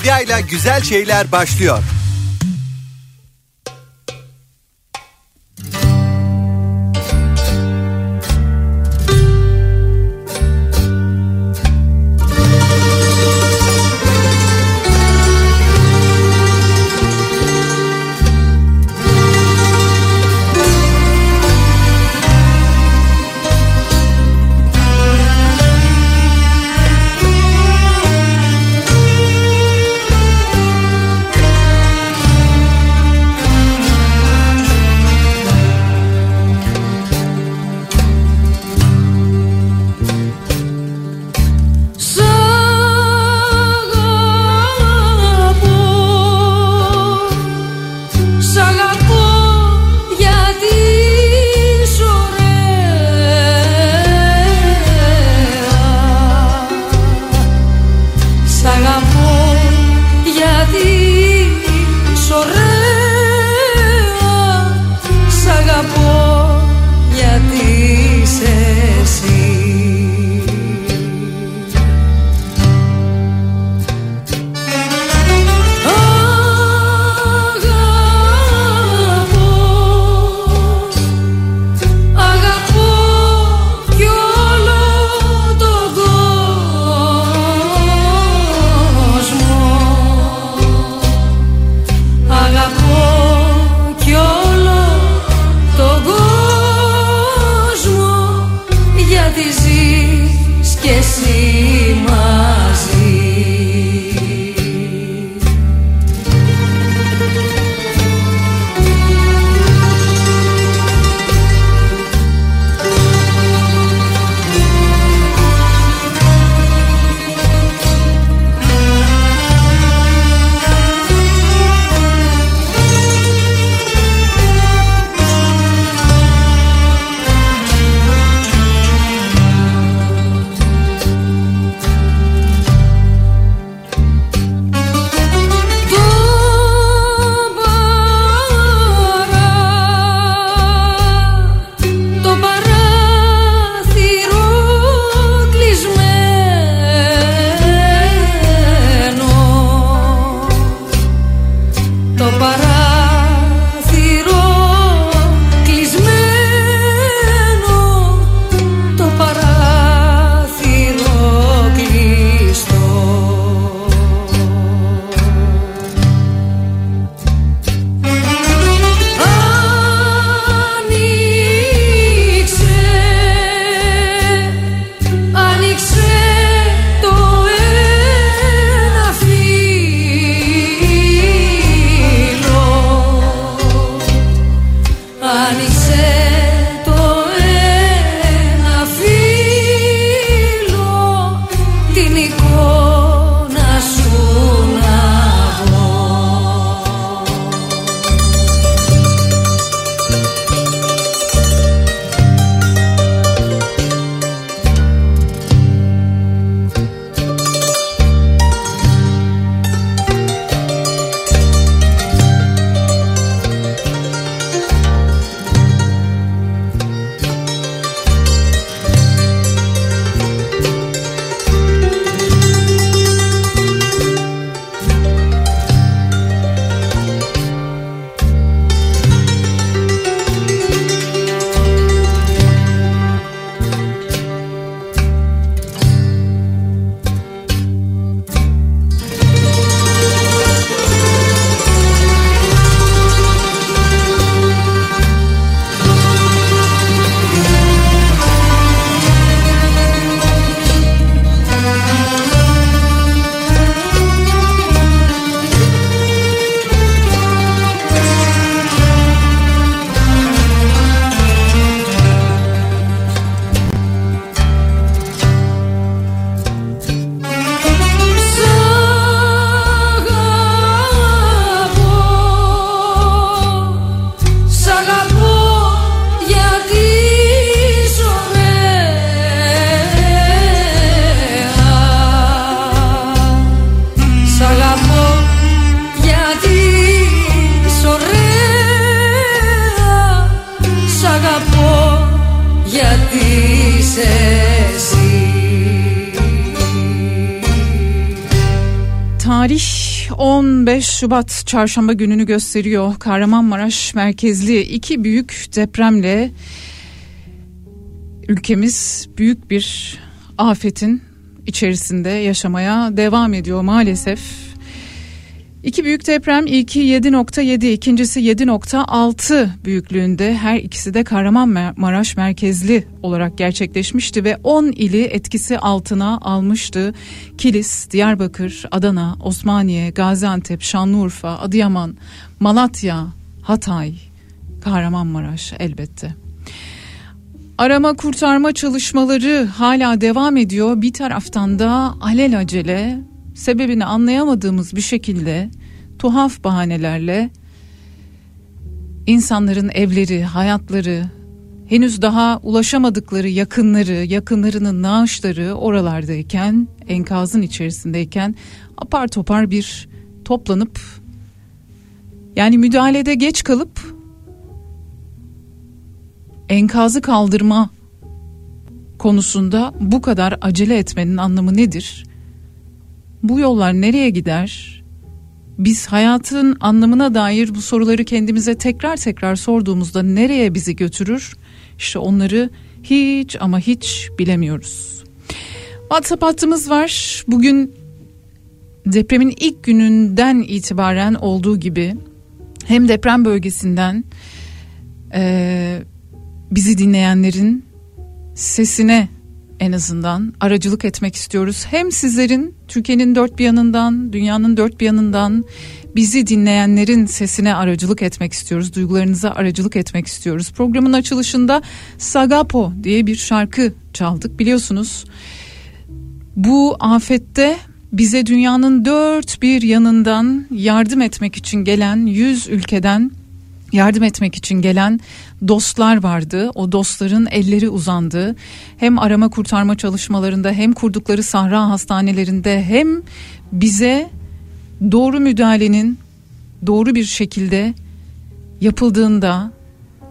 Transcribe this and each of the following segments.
Medya ile güzel şeyler başlıyor. Şubat çarşamba gününü gösteriyor. Kahramanmaraş merkezli iki büyük depremle ülkemiz büyük bir afetin içerisinde yaşamaya devam ediyor maalesef. İki büyük deprem ilki 7.7 ikincisi 7.6 büyüklüğünde her ikisi de Kahramanmaraş merkezli olarak gerçekleşmişti ve 10 ili etkisi altına almıştı. Kilis, Diyarbakır, Adana, Osmaniye, Gaziantep, Şanlıurfa, Adıyaman, Malatya, Hatay, Kahramanmaraş elbette. Arama kurtarma çalışmaları hala devam ediyor. Bir taraftan da alelacele sebebini anlayamadığımız bir şekilde tuhaf bahanelerle insanların evleri, hayatları, henüz daha ulaşamadıkları yakınları, yakınlarının naaşları oralardayken, enkazın içerisindeyken apar topar bir toplanıp yani müdahalede geç kalıp enkazı kaldırma konusunda bu kadar acele etmenin anlamı nedir? Bu yollar nereye gider? Biz hayatın anlamına dair bu soruları kendimize tekrar tekrar sorduğumuzda nereye bizi götürür? İşte onları hiç ama hiç bilemiyoruz. WhatsApp hattımız var. Bugün depremin ilk gününden itibaren olduğu gibi hem deprem bölgesinden e, bizi dinleyenlerin sesine en azından aracılık etmek istiyoruz. Hem sizlerin Türkiye'nin dört bir yanından, dünyanın dört bir yanından bizi dinleyenlerin sesine aracılık etmek istiyoruz. Duygularınıza aracılık etmek istiyoruz. Programın açılışında Sagapo diye bir şarkı çaldık biliyorsunuz. Bu afette bize dünyanın dört bir yanından yardım etmek için gelen yüz ülkeden yardım etmek için gelen dostlar vardı. O dostların elleri uzandı. Hem arama kurtarma çalışmalarında hem kurdukları sahra hastanelerinde hem bize doğru müdahalenin doğru bir şekilde yapıldığında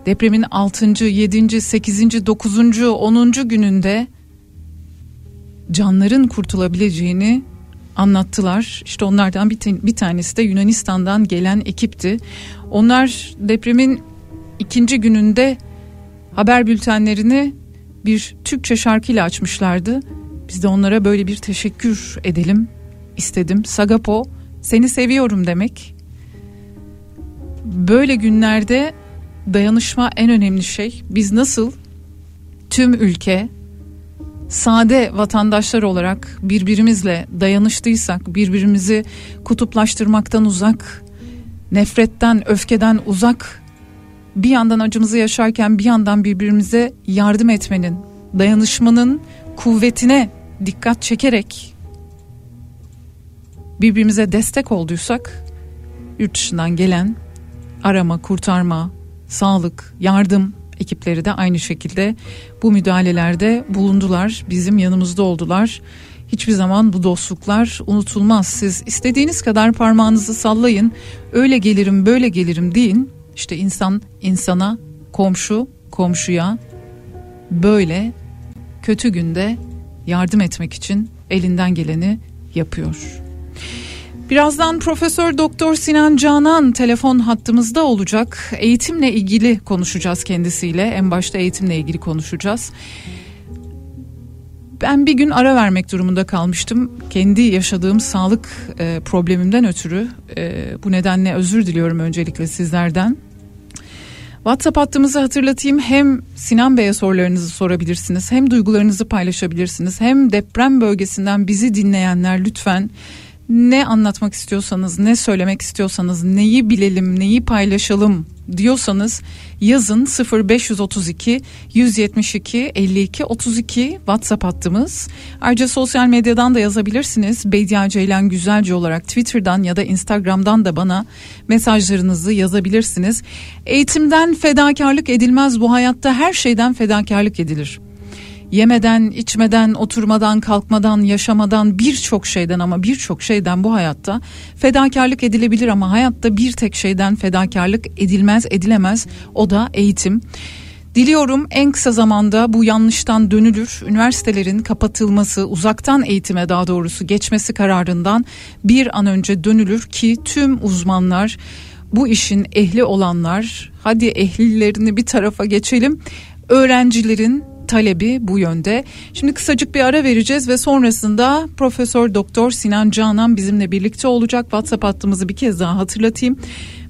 depremin 6. 7. 8. 9. 10. gününde canların kurtulabileceğini anlattılar. İşte onlardan bir, bir tanesi de Yunanistan'dan gelen ekipti. Onlar depremin ikinci gününde haber bültenlerini bir Türkçe şarkıyla açmışlardı. Biz de onlara böyle bir teşekkür edelim istedim. Sagapo seni seviyorum demek. Böyle günlerde dayanışma en önemli şey. Biz nasıl tüm ülke sade vatandaşlar olarak birbirimizle dayanıştıysak, birbirimizi kutuplaştırmaktan uzak, nefretten, öfkeden uzak bir yandan acımızı yaşarken bir yandan birbirimize yardım etmenin, dayanışmanın kuvvetine dikkat çekerek birbirimize destek olduysak yurt dışından gelen arama, kurtarma, sağlık, yardım ekipleri de aynı şekilde bu müdahalelerde bulundular. Bizim yanımızda oldular. Hiçbir zaman bu dostluklar unutulmaz. Siz istediğiniz kadar parmağınızı sallayın. Öyle gelirim, böyle gelirim deyin. İşte insan insana, komşu komşuya böyle kötü günde yardım etmek için elinden geleni yapıyor. Birazdan Profesör Doktor Sinan Canan telefon hattımızda olacak. Eğitimle ilgili konuşacağız kendisiyle. En başta eğitimle ilgili konuşacağız. Ben bir gün ara vermek durumunda kalmıştım. Kendi yaşadığım sağlık e, problemimden ötürü. E, bu nedenle özür diliyorum öncelikle sizlerden. WhatsApp hattımızı hatırlatayım. Hem Sinan Bey'e sorularınızı sorabilirsiniz. Hem duygularınızı paylaşabilirsiniz. Hem deprem bölgesinden bizi dinleyenler lütfen ne anlatmak istiyorsanız, ne söylemek istiyorsanız, neyi bilelim, neyi paylaşalım diyorsanız yazın 0532 172 52 32 WhatsApp hattımız. Ayrıca sosyal medyadan da yazabilirsiniz. Beydia Ceylan Güzelce olarak Twitter'dan ya da Instagram'dan da bana mesajlarınızı yazabilirsiniz. Eğitimden fedakarlık edilmez bu hayatta her şeyden fedakarlık edilir yemeden, içmeden, oturmadan, kalkmadan, yaşamadan birçok şeyden ama birçok şeyden bu hayatta fedakarlık edilebilir ama hayatta bir tek şeyden fedakarlık edilmez, edilemez. O da eğitim. Diliyorum en kısa zamanda bu yanlıştan dönülür. Üniversitelerin kapatılması, uzaktan eğitime daha doğrusu geçmesi kararından bir an önce dönülür ki tüm uzmanlar bu işin ehli olanlar hadi ehlilerini bir tarafa geçelim. Öğrencilerin talebi bu yönde. Şimdi kısacık bir ara vereceğiz ve sonrasında Profesör Doktor Sinan Canan bizimle birlikte olacak. WhatsApp hattımızı bir kez daha hatırlatayım.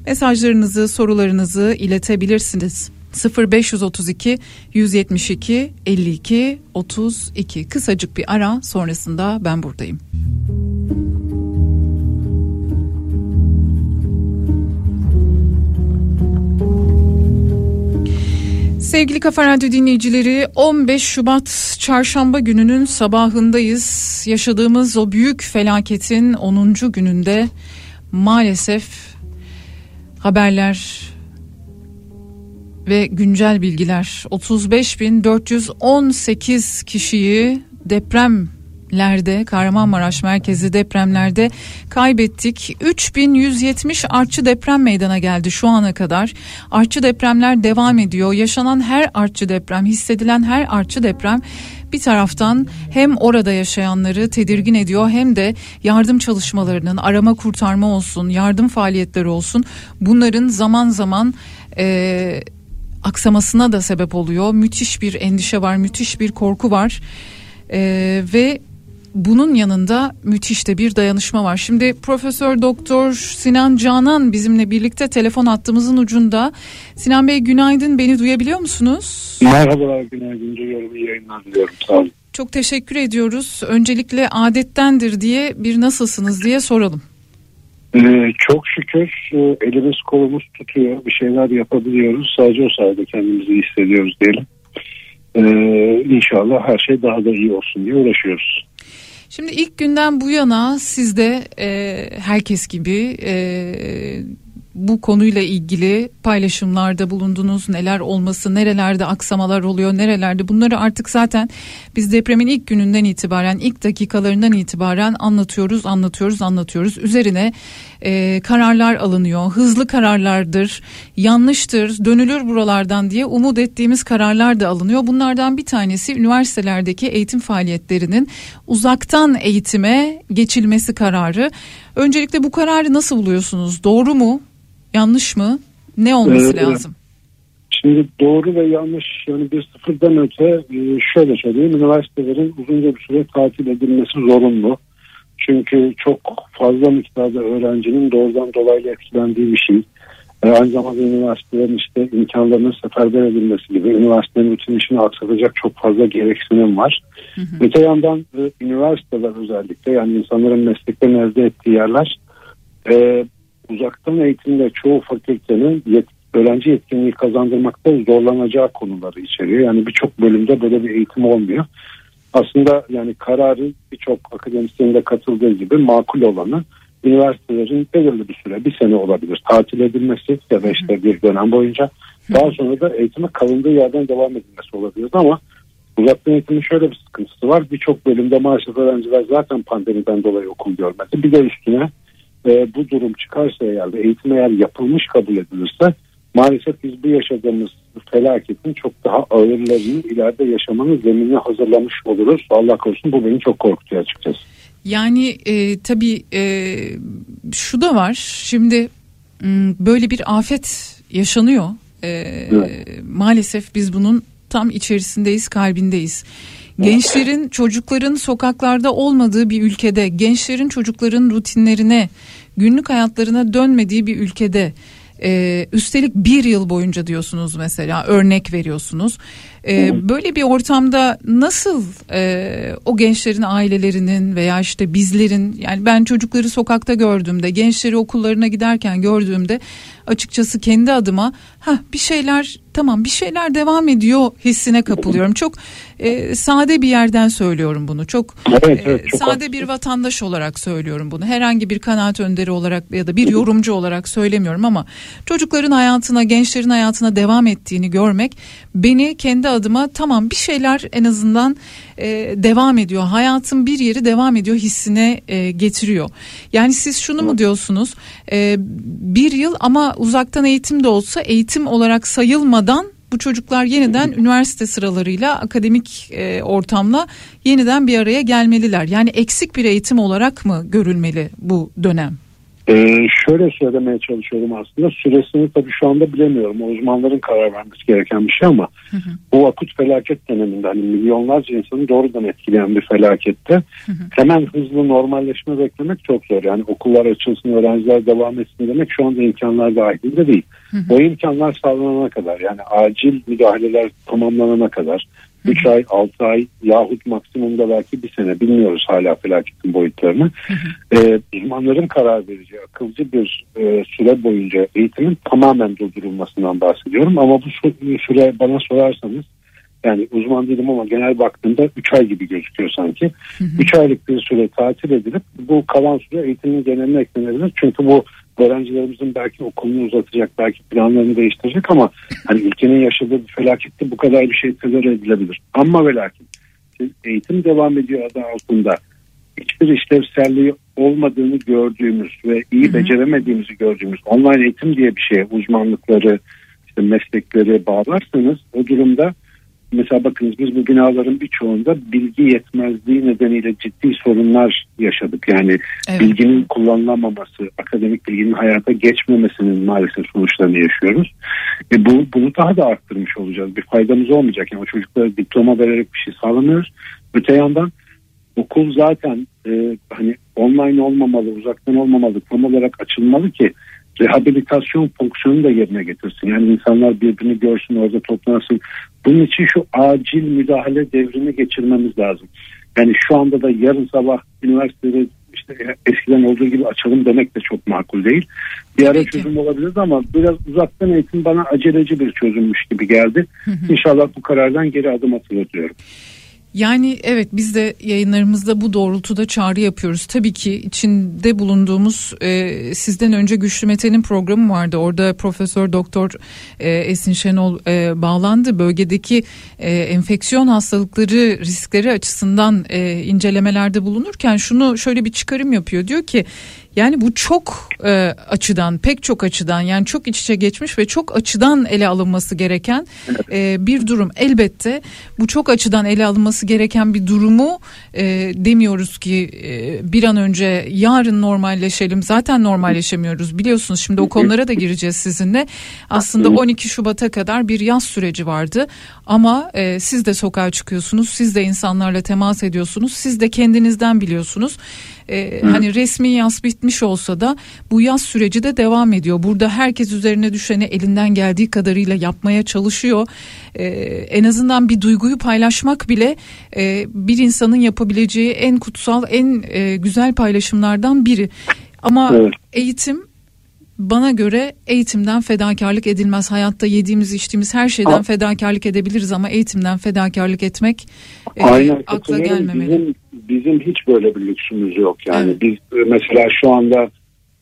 Mesajlarınızı, sorularınızı iletebilirsiniz. 0532 172 52 32 kısacık bir ara sonrasında ben buradayım. Sevgili Kafa Radyo dinleyicileri 15 Şubat çarşamba gününün sabahındayız. Yaşadığımız o büyük felaketin 10. gününde maalesef haberler ve güncel bilgiler 35.418 kişiyi deprem lerde Kahramanmaraş merkezi depremlerde kaybettik. 3170 artçı deprem meydana geldi şu ana kadar. Artçı depremler devam ediyor. Yaşanan her artçı deprem, hissedilen her artçı deprem bir taraftan hem orada yaşayanları tedirgin ediyor hem de yardım çalışmalarının arama kurtarma olsun, yardım faaliyetleri olsun bunların zaman zaman e, aksamasına da sebep oluyor. Müthiş bir endişe var, müthiş bir korku var. Ee, ve bunun yanında müthiş de bir dayanışma var. Şimdi Profesör Doktor Sinan Canan bizimle birlikte telefon hattımızın ucunda. Sinan Bey günaydın beni duyabiliyor musunuz? Merhabalar günaydın duyuyorum iyi yayınlar diliyorum sağ olun. Çok teşekkür ediyoruz. Öncelikle adettendir diye bir nasılsınız diye soralım. Ee, çok şükür e, elimiz kolumuz tutuyor bir şeyler yapabiliyoruz sadece o sayede kendimizi hissediyoruz diyelim. Ee, inşallah her şey daha da iyi olsun diye uğraşıyoruz. Şimdi ilk günden bu yana siz de e, herkes gibi e, bu konuyla ilgili paylaşımlarda bulundunuz. Neler olması, nerelerde aksamalar oluyor, nerelerde bunları artık zaten biz depremin ilk gününden itibaren, ilk dakikalarından itibaren anlatıyoruz, anlatıyoruz, anlatıyoruz. Üzerine e, kararlar alınıyor. Hızlı kararlardır, yanlıştır, dönülür buralardan diye umut ettiğimiz kararlar da alınıyor. Bunlardan bir tanesi üniversitelerdeki eğitim faaliyetlerinin uzaktan eğitime geçilmesi kararı. Öncelikle bu kararı nasıl buluyorsunuz? Doğru mu? Yanlış mı? Ne olması ee, lazım? Şimdi doğru ve yanlış yani bir sıfırdan öte e, şöyle söyleyeyim. Üniversitelerin uzunca bir süre tatil edilmesi zorunlu. Çünkü çok fazla miktarda öğrencinin doğrudan dolaylı etkilendiği bir şey. E, aynı zamanda üniversitelerin işte imkanlarının seferber edilmesi gibi üniversitenin bütün işini aksatacak çok fazla gereksinim var. Hı hı. Öte yandan e, üniversiteler özellikle yani insanların mesleklerini elde ettiği yerler e, uzaktan eğitimde çoğu fakültenin yet, öğrenci yetkinliği kazandırmakta zorlanacağı konuları içeriyor. Yani birçok bölümde böyle bir eğitim olmuyor. Aslında yani kararı birçok akademisyenin de katıldığı gibi makul olanı üniversitelerin belirli bir süre bir sene olabilir tatil edilmesi ya da işte bir dönem boyunca daha sonra da eğitime kalındığı yerden devam edilmesi olabilir ama uzaktan eğitimin şöyle bir sıkıntısı var birçok bölümde maalesef öğrenciler zaten pandemiden dolayı okul görmedi bir de üstüne e, bu durum çıkarsa eğer eğitim eğer yapılmış kabul edilirse maalesef biz bu yaşadığımız felaketin çok daha ağırlarını ileride yaşamanın zeminini hazırlamış oluruz. Allah korusun bu beni çok korkutuyor açıkçası. Yani e, tabii e, şu da var şimdi böyle bir afet yaşanıyor. E, evet. Maalesef biz bunun tam içerisindeyiz kalbindeyiz. Gençlerin çocukların sokaklarda olmadığı bir ülkede gençlerin çocukların rutinlerine günlük hayatlarına dönmediği bir ülkede ee, üstelik bir yıl boyunca diyorsunuz mesela örnek veriyorsunuz. Ee, böyle bir ortamda nasıl e, o gençlerin ailelerinin veya işte bizlerin yani ben çocukları sokakta gördüğümde gençleri okullarına giderken gördüğümde açıkçası kendi adıma ha bir şeyler tamam bir şeyler devam ediyor hissine kapılıyorum. Çok e, sade bir yerden söylüyorum bunu. Çok, evet, evet, e, sade bir vatandaş olarak söylüyorum bunu. Herhangi bir kanaat önderi olarak ya da bir yorumcu olarak söylemiyorum ama çocukların hayatına, gençlerin hayatına devam ettiğini görmek beni kendi adıma tamam bir şeyler en azından e, devam ediyor. Hayatın bir yeri devam ediyor hissine e, getiriyor. Yani siz şunu mu diyorsunuz? E, bir yıl ama uzaktan eğitim de olsa eğitim olarak sayılmadan bu çocuklar yeniden üniversite sıralarıyla akademik e, ortamla yeniden bir araya gelmeliler. Yani eksik bir eğitim olarak mı görülmeli bu dönem? Ee, şöyle söylemeye çalışıyorum aslında süresini tabii şu anda bilemiyorum. O uzmanların karar vermesi gereken bir şey ama hı hı. bu akut felaket döneminde hani milyonlarca insanı doğrudan etkileyen bir felakette hı hı. hemen hızlı normalleşme beklemek çok zor. Yani okullar açılsın, öğrenciler devam etsin demek şu anda imkanlar dahilinde değil. Hı hı. O imkanlar sağlanana kadar yani acil müdahaleler tamamlanana kadar 3 ay 6 ay yahut maksimumda belki bir sene bilmiyoruz hala felaketin boyutlarını. Ee, uzmanların karar vereceği akılcı bir e, süre boyunca eğitimin tamamen durdurulmasından bahsediyorum. Ama bu süre bana sorarsanız yani uzman değilim ama genel baktığımda 3 ay gibi gözüküyor sanki. 3 aylık bir süre tatil edilip bu kalan süre eğitimin geneline eklenebilir. Çünkü bu öğrencilerimizin belki okulunu uzatacak, belki planlarını değiştirecek ama hani ülkenin yaşadığı bir felakette bu kadar bir şey tezahür edilebilir. Ama ve lakin eğitim devam ediyor adı altında hiçbir işlevselliği olmadığını gördüğümüz ve iyi Hı-hı. beceremediğimizi gördüğümüz online eğitim diye bir şeye uzmanlıkları, işte meslekleri bağlarsanız o durumda mesela bakınız biz bu binaların birçoğunda bilgi yetmezliği nedeniyle ciddi sorunlar yaşadık. Yani evet. bilginin kullanılamaması, akademik bilginin hayata geçmemesinin maalesef sonuçlarını yaşıyoruz. E bu bunu daha da arttırmış olacağız. Bir faydamız olmayacak. Yani o çocuklara diploma vererek bir şey sağlamıyoruz. Öte yandan okul zaten e, hani online olmamalı, uzaktan olmamalı, tam olarak açılmalı ki rehabilitasyon fonksiyonu da yerine getirsin. Yani insanlar birbirini görsün orada toplansın. Bunun için şu acil müdahale devrini geçirmemiz lazım. Yani şu anda da yarın sabah üniversiteleri işte eskiden olduğu gibi açalım demek de çok makul değil. Bir ara çözüm olabilir ama biraz uzaktan eğitim bana aceleci bir çözümmüş gibi geldi. İnşallah bu karardan geri adım atılır diyorum. Yani evet biz de yayınlarımızda bu doğrultuda çağrı yapıyoruz. Tabii ki içinde bulunduğumuz e, sizden önce Güçlü Mete'nin programı vardı. Orada Profesör Doktor e, Esin Şenol e, bağlandı. Bölgedeki e, enfeksiyon hastalıkları riskleri açısından e, incelemelerde bulunurken şunu şöyle bir çıkarım yapıyor. Diyor ki yani bu çok e, açıdan, pek çok açıdan yani çok iç içe geçmiş ve çok açıdan ele alınması gereken e, bir durum. Elbette bu çok açıdan ele alınması gereken bir durumu e, demiyoruz ki e, bir an önce yarın normalleşelim. Zaten normalleşemiyoruz biliyorsunuz. Şimdi o konulara da gireceğiz sizinle. Aslında 12 Şubat'a kadar bir yaz süreci vardı. Ama e, siz de sokağa çıkıyorsunuz, siz de insanlarla temas ediyorsunuz, siz de kendinizden biliyorsunuz. E, hani resmi yaz bitmiş olsa da bu yaz süreci de devam ediyor. Burada herkes üzerine düşeni elinden geldiği kadarıyla yapmaya çalışıyor. E, en azından bir duyguyu paylaşmak bile e, bir insanın yapabileceği en kutsal, en e, güzel paylaşımlardan biri. Ama evet. eğitim bana göre eğitimden fedakarlık edilmez. Hayatta yediğimiz içtiğimiz her şeyden fedakarlık edebiliriz ama eğitimden fedakarlık etmek e, akla gelmemeli. Bizim, bizim hiç böyle bir lüksümüz yok. Yani evet. biz e, mesela şu anda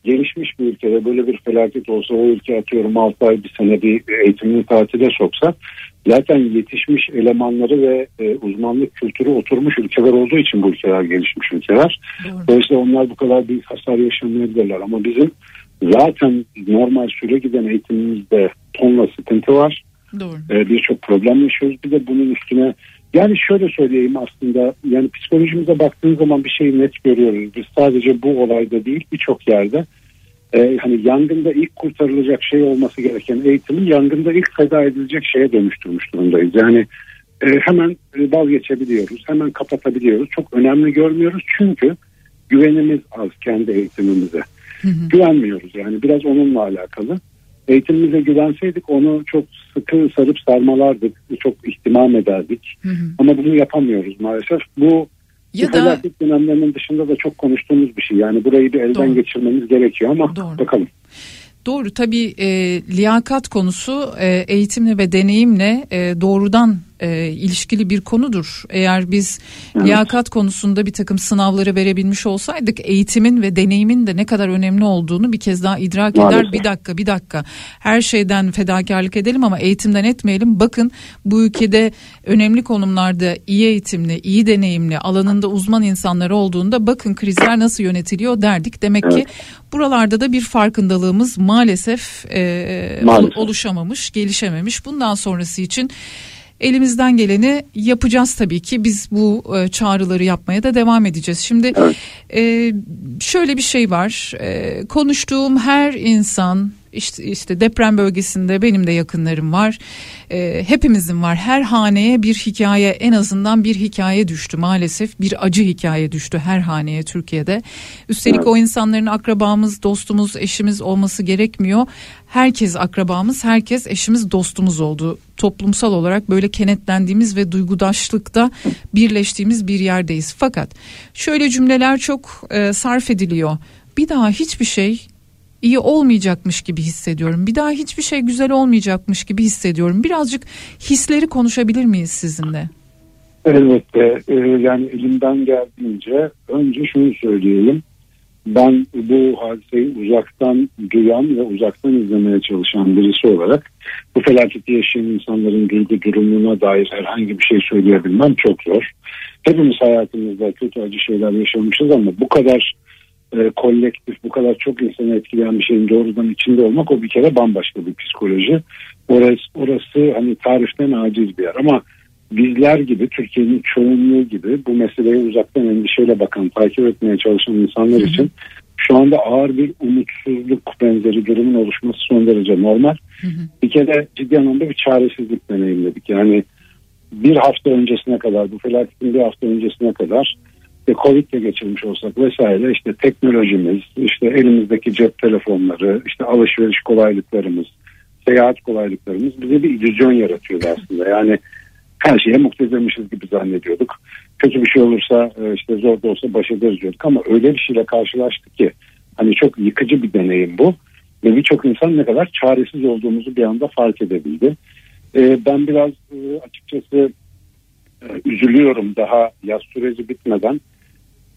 gelişmiş bir ülkede böyle bir felaket olsa o ülke atıyorum 6 ay bir sene bir eğitimini tatile soksa zaten yetişmiş elemanları ve e, uzmanlık kültürü oturmuş ülkeler olduğu için bu ülkeler gelişmiş ülkeler. Doğru. Dolayısıyla onlar bu kadar büyük hasar yaşamayabilirler ama bizim Zaten normal süre giden eğitimimizde tonla sıkıntı var. Doğru. Ee, Birçok problem yaşıyoruz. Bir de bunun üstüne yani şöyle söyleyeyim aslında yani psikolojimize baktığın zaman bir şeyi net görüyoruz. Biz sadece bu olayda değil birçok yerde e, hani yangında ilk kurtarılacak şey olması gereken eğitimin yangında ilk feda edilecek şeye dönüştürmüş durumdayız. Yani e, hemen vazgeçebiliyoruz, hemen kapatabiliyoruz. Çok önemli görmüyoruz çünkü güvenimiz az kendi eğitimimize. Hı hı. Güvenmiyoruz yani biraz onunla alakalı. Eğitimimize güvenseydik onu çok sıkı sarıp sarmalardık. Çok ihtimam ederdik. Hı hı. Ama bunu yapamıyoruz maalesef. Bu ya bu da... felaket dönemlerinin dışında da çok konuştuğumuz bir şey. Yani burayı bir elden Doğru. geçirmemiz gerekiyor ama Doğru. bakalım. Doğru tabii e, liyakat konusu e, eğitimle ve deneyimle e, doğrudan e, ilişkili bir konudur. Eğer biz Evet. liyakat konusunda bir takım sınavları verebilmiş olsaydık eğitimin ve deneyimin de ne kadar önemli olduğunu bir kez daha idrak eder. Maalesef. Bir dakika bir dakika her şeyden fedakarlık edelim ama eğitimden etmeyelim. Bakın bu ülkede önemli konumlarda iyi eğitimli, iyi deneyimli, alanında uzman insanlar olduğunda bakın krizler nasıl yönetiliyor derdik. Demek ki Evet. buralarda da bir farkındalığımız maalesef, e, Maalesef. oluşamamış, gelişememiş. Bundan sonrası için elimizden geleni yapacağız tabii ki. Biz bu e, çağrıları yapmaya da devam edeceğiz. Şimdi Evet. e, şöyle bir şey var. E, konuştuğum her insan işte, işte deprem bölgesinde benim de yakınlarım var. E, hepimizin var. Her haneye bir hikaye en azından bir hikaye düştü maalesef. Bir acı hikaye düştü her haneye Türkiye'de. Üstelik o insanların akrabamız, dostumuz, eşimiz olması gerekmiyor. Herkes akrabamız, herkes eşimiz, dostumuz oldu. Toplumsal olarak böyle kenetlendiğimiz ve duygudaşlıkta birleştiğimiz bir yerdeyiz. Fakat şöyle cümleler çok e, sarf ediliyor. Bir daha hiçbir şey iyi olmayacakmış gibi hissediyorum. Bir daha hiçbir şey güzel olmayacakmış gibi hissediyorum. Birazcık hisleri konuşabilir miyiz sizinle? Elbette e, yani elimden geldiğince önce şunu söyleyeyim. Ben bu hadiseyi uzaktan duyan ve uzaktan izlemeye çalışan birisi olarak bu felaketi yaşayan insanların duygu durumuna dair herhangi bir şey söyleyebilmem çok zor. Hepimiz hayatımızda kötü acı şeyler yaşamışız ama bu kadar e, kolektif, bu kadar çok insanı etkileyen bir şeyin doğrudan içinde olmak o bir kere bambaşka bir psikoloji. Orası, orası hani tariften aciz bir yer ama bizler gibi Türkiye'nin çoğunluğu gibi bu meseleye uzaktan endişeyle bakan, takip etmeye çalışan insanlar için şu anda ağır bir umutsuzluk benzeri durumun oluşması son derece normal. Bir kere ciddi anlamda bir çaresizlik deneyimledik. Yani bir hafta öncesine kadar bu felaketin bir hafta öncesine kadar işte Covid'le geçirmiş olsak vesaire işte teknolojimiz, işte elimizdeki cep telefonları, işte alışveriş kolaylıklarımız, seyahat kolaylıklarımız bize bir illüzyon yaratıyordu aslında. Yani her şeye muktedirmişiz gibi zannediyorduk. Kötü bir şey olursa e, işte zor da olsa baş ederiz diyorduk ama öyle bir şeyle karşılaştık ki hani çok yıkıcı bir deneyim bu. Ve birçok insan ne kadar çaresiz olduğumuzu bir anda fark edebildi. E, ben biraz e, açıkçası üzülüyorum daha yaz süreci bitmeden.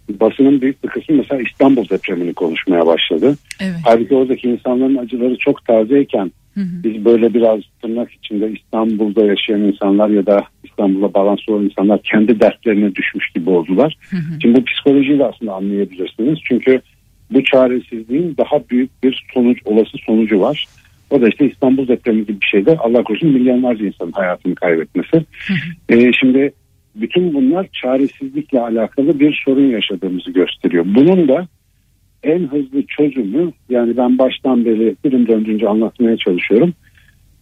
Basının büyük bir kısmı mesela İstanbul depremini konuşmaya başladı. Evet. Halbuki oradaki insanların acıları çok tazeyken Hı hı. biz böyle biraz tırnak içinde İstanbul'da yaşayan insanlar ya da İstanbul'a bağlantılı olan insanlar kendi dertlerine düşmüş gibi oldular. Hı hı. Şimdi bu psikolojiyi de aslında anlayabilirsiniz. Çünkü bu çaresizliğin daha büyük bir sonuç, olası sonucu var. O da işte İstanbul depremi gibi bir şeyde Allah korusun milyonlarca insanın hayatını kaybetmesi. Ee, şimdi bütün bunlar çaresizlikle alakalı bir sorun yaşadığımızı gösteriyor. Bunun da en hızlı çözümü yani ben baştan beri dilim döndüğünce anlatmaya çalışıyorum.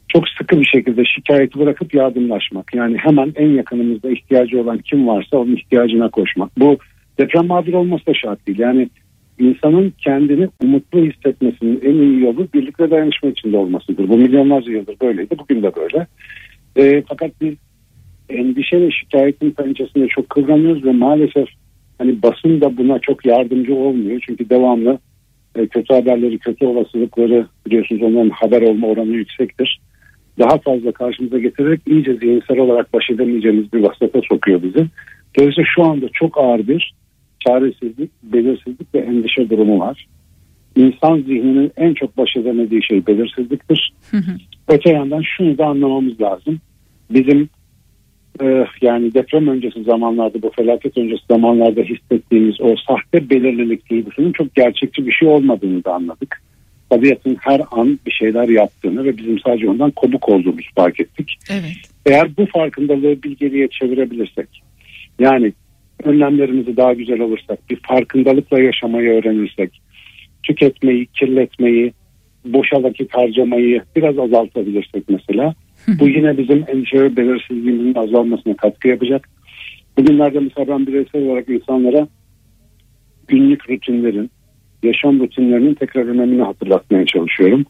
Çok sıkı bir şekilde şikayeti bırakıp yardımlaşmak. Yani hemen en yakınımızda ihtiyacı olan kim varsa onun ihtiyacına koşmak. Bu deprem mağdur olması da şart değil. Yani insanın kendini umutlu hissetmesinin en iyi yolu birlikte dayanışma içinde olmasıdır. Bu milyonlarca yıldır böyleydi. Bugün de böyle. E, fakat biz endişe ve şikayetin pençesinde çok kıvranıyoruz ve maalesef hani basın da buna çok yardımcı olmuyor. Çünkü devamlı e, kötü haberleri, kötü olasılıkları biliyorsunuz onların haber olma oranı yüksektir. Daha fazla karşımıza getirerek iyice zihinsel olarak baş edemeyeceğimiz bir vasata sokuyor bizi. Dolayısıyla şu anda çok ağır bir çaresizlik, belirsizlik ve endişe durumu var. İnsan zihninin en çok baş edemediği şey belirsizliktir. Hı hı. Öte yandan şunu da anlamamız lazım. Bizim e, yani deprem öncesi zamanlarda bu felaket öncesi zamanlarda hissettiğimiz o sahte belirlilik duygusunun çok gerçekçi bir şey olmadığını da anladık. Tabiatın her an bir şeyler yaptığını ve bizim sadece ondan kobuk olduğumuzu fark ettik. Evet. Eğer bu farkındalığı bilgeliğe çevirebilirsek yani önlemlerimizi daha güzel alırsak bir farkındalıkla yaşamayı öğrenirsek tüketmeyi, kirletmeyi, boşa vakit harcamayı biraz azaltabilirsek mesela bu yine bizim endişe belirsizliğimizin azalmasına katkı yapacak. Bugünlerde mesela ben bireysel olarak insanlara günlük rutinlerin, yaşam rutinlerinin tekrar önemini hatırlatmaya çalışıyorum.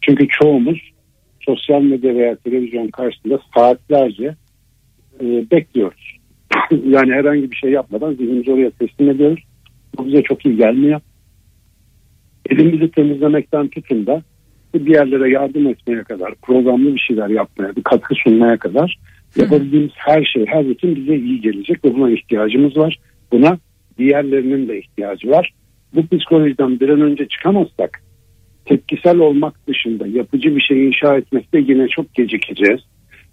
Çünkü çoğumuz sosyal medya veya televizyon karşısında saatlerce e, bekliyoruz. yani herhangi bir şey yapmadan zihnimizi oraya teslim ediyoruz. Bu bize çok iyi gelmiyor. Elimizi temizlemekten tutun da bir yerlere yardım etmeye kadar, programlı bir şeyler yapmaya, bir katkı sunmaya kadar Yapabildiğimiz her şey, her rutin bize iyi gelecek ve buna ihtiyacımız var. Buna diğerlerinin de ihtiyacı var. Bu psikolojiden bir an önce çıkamazsak tepkisel olmak dışında yapıcı bir şey inşa etmekte yine çok gecikeceğiz.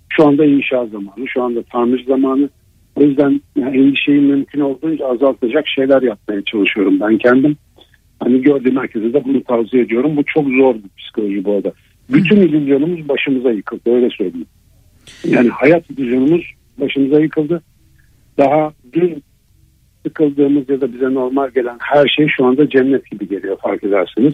Şu anda inşa zamanı, şu anda tamir zamanı. O yüzden endişeyi mümkün olduğunca azaltacak şeyler yapmaya çalışıyorum ben kendim. Hani gördüğüm herkese de bunu tavsiye ediyorum. Bu çok zor bir psikoloji bu arada. Bütün illüzyonumuz başımıza yıkıldı öyle söyleyeyim. Yani hayat illüzyonumuz başımıza yıkıldı. Daha dün sıkıldığımız ya da bize normal gelen her şey şu anda cennet gibi geliyor fark edersiniz.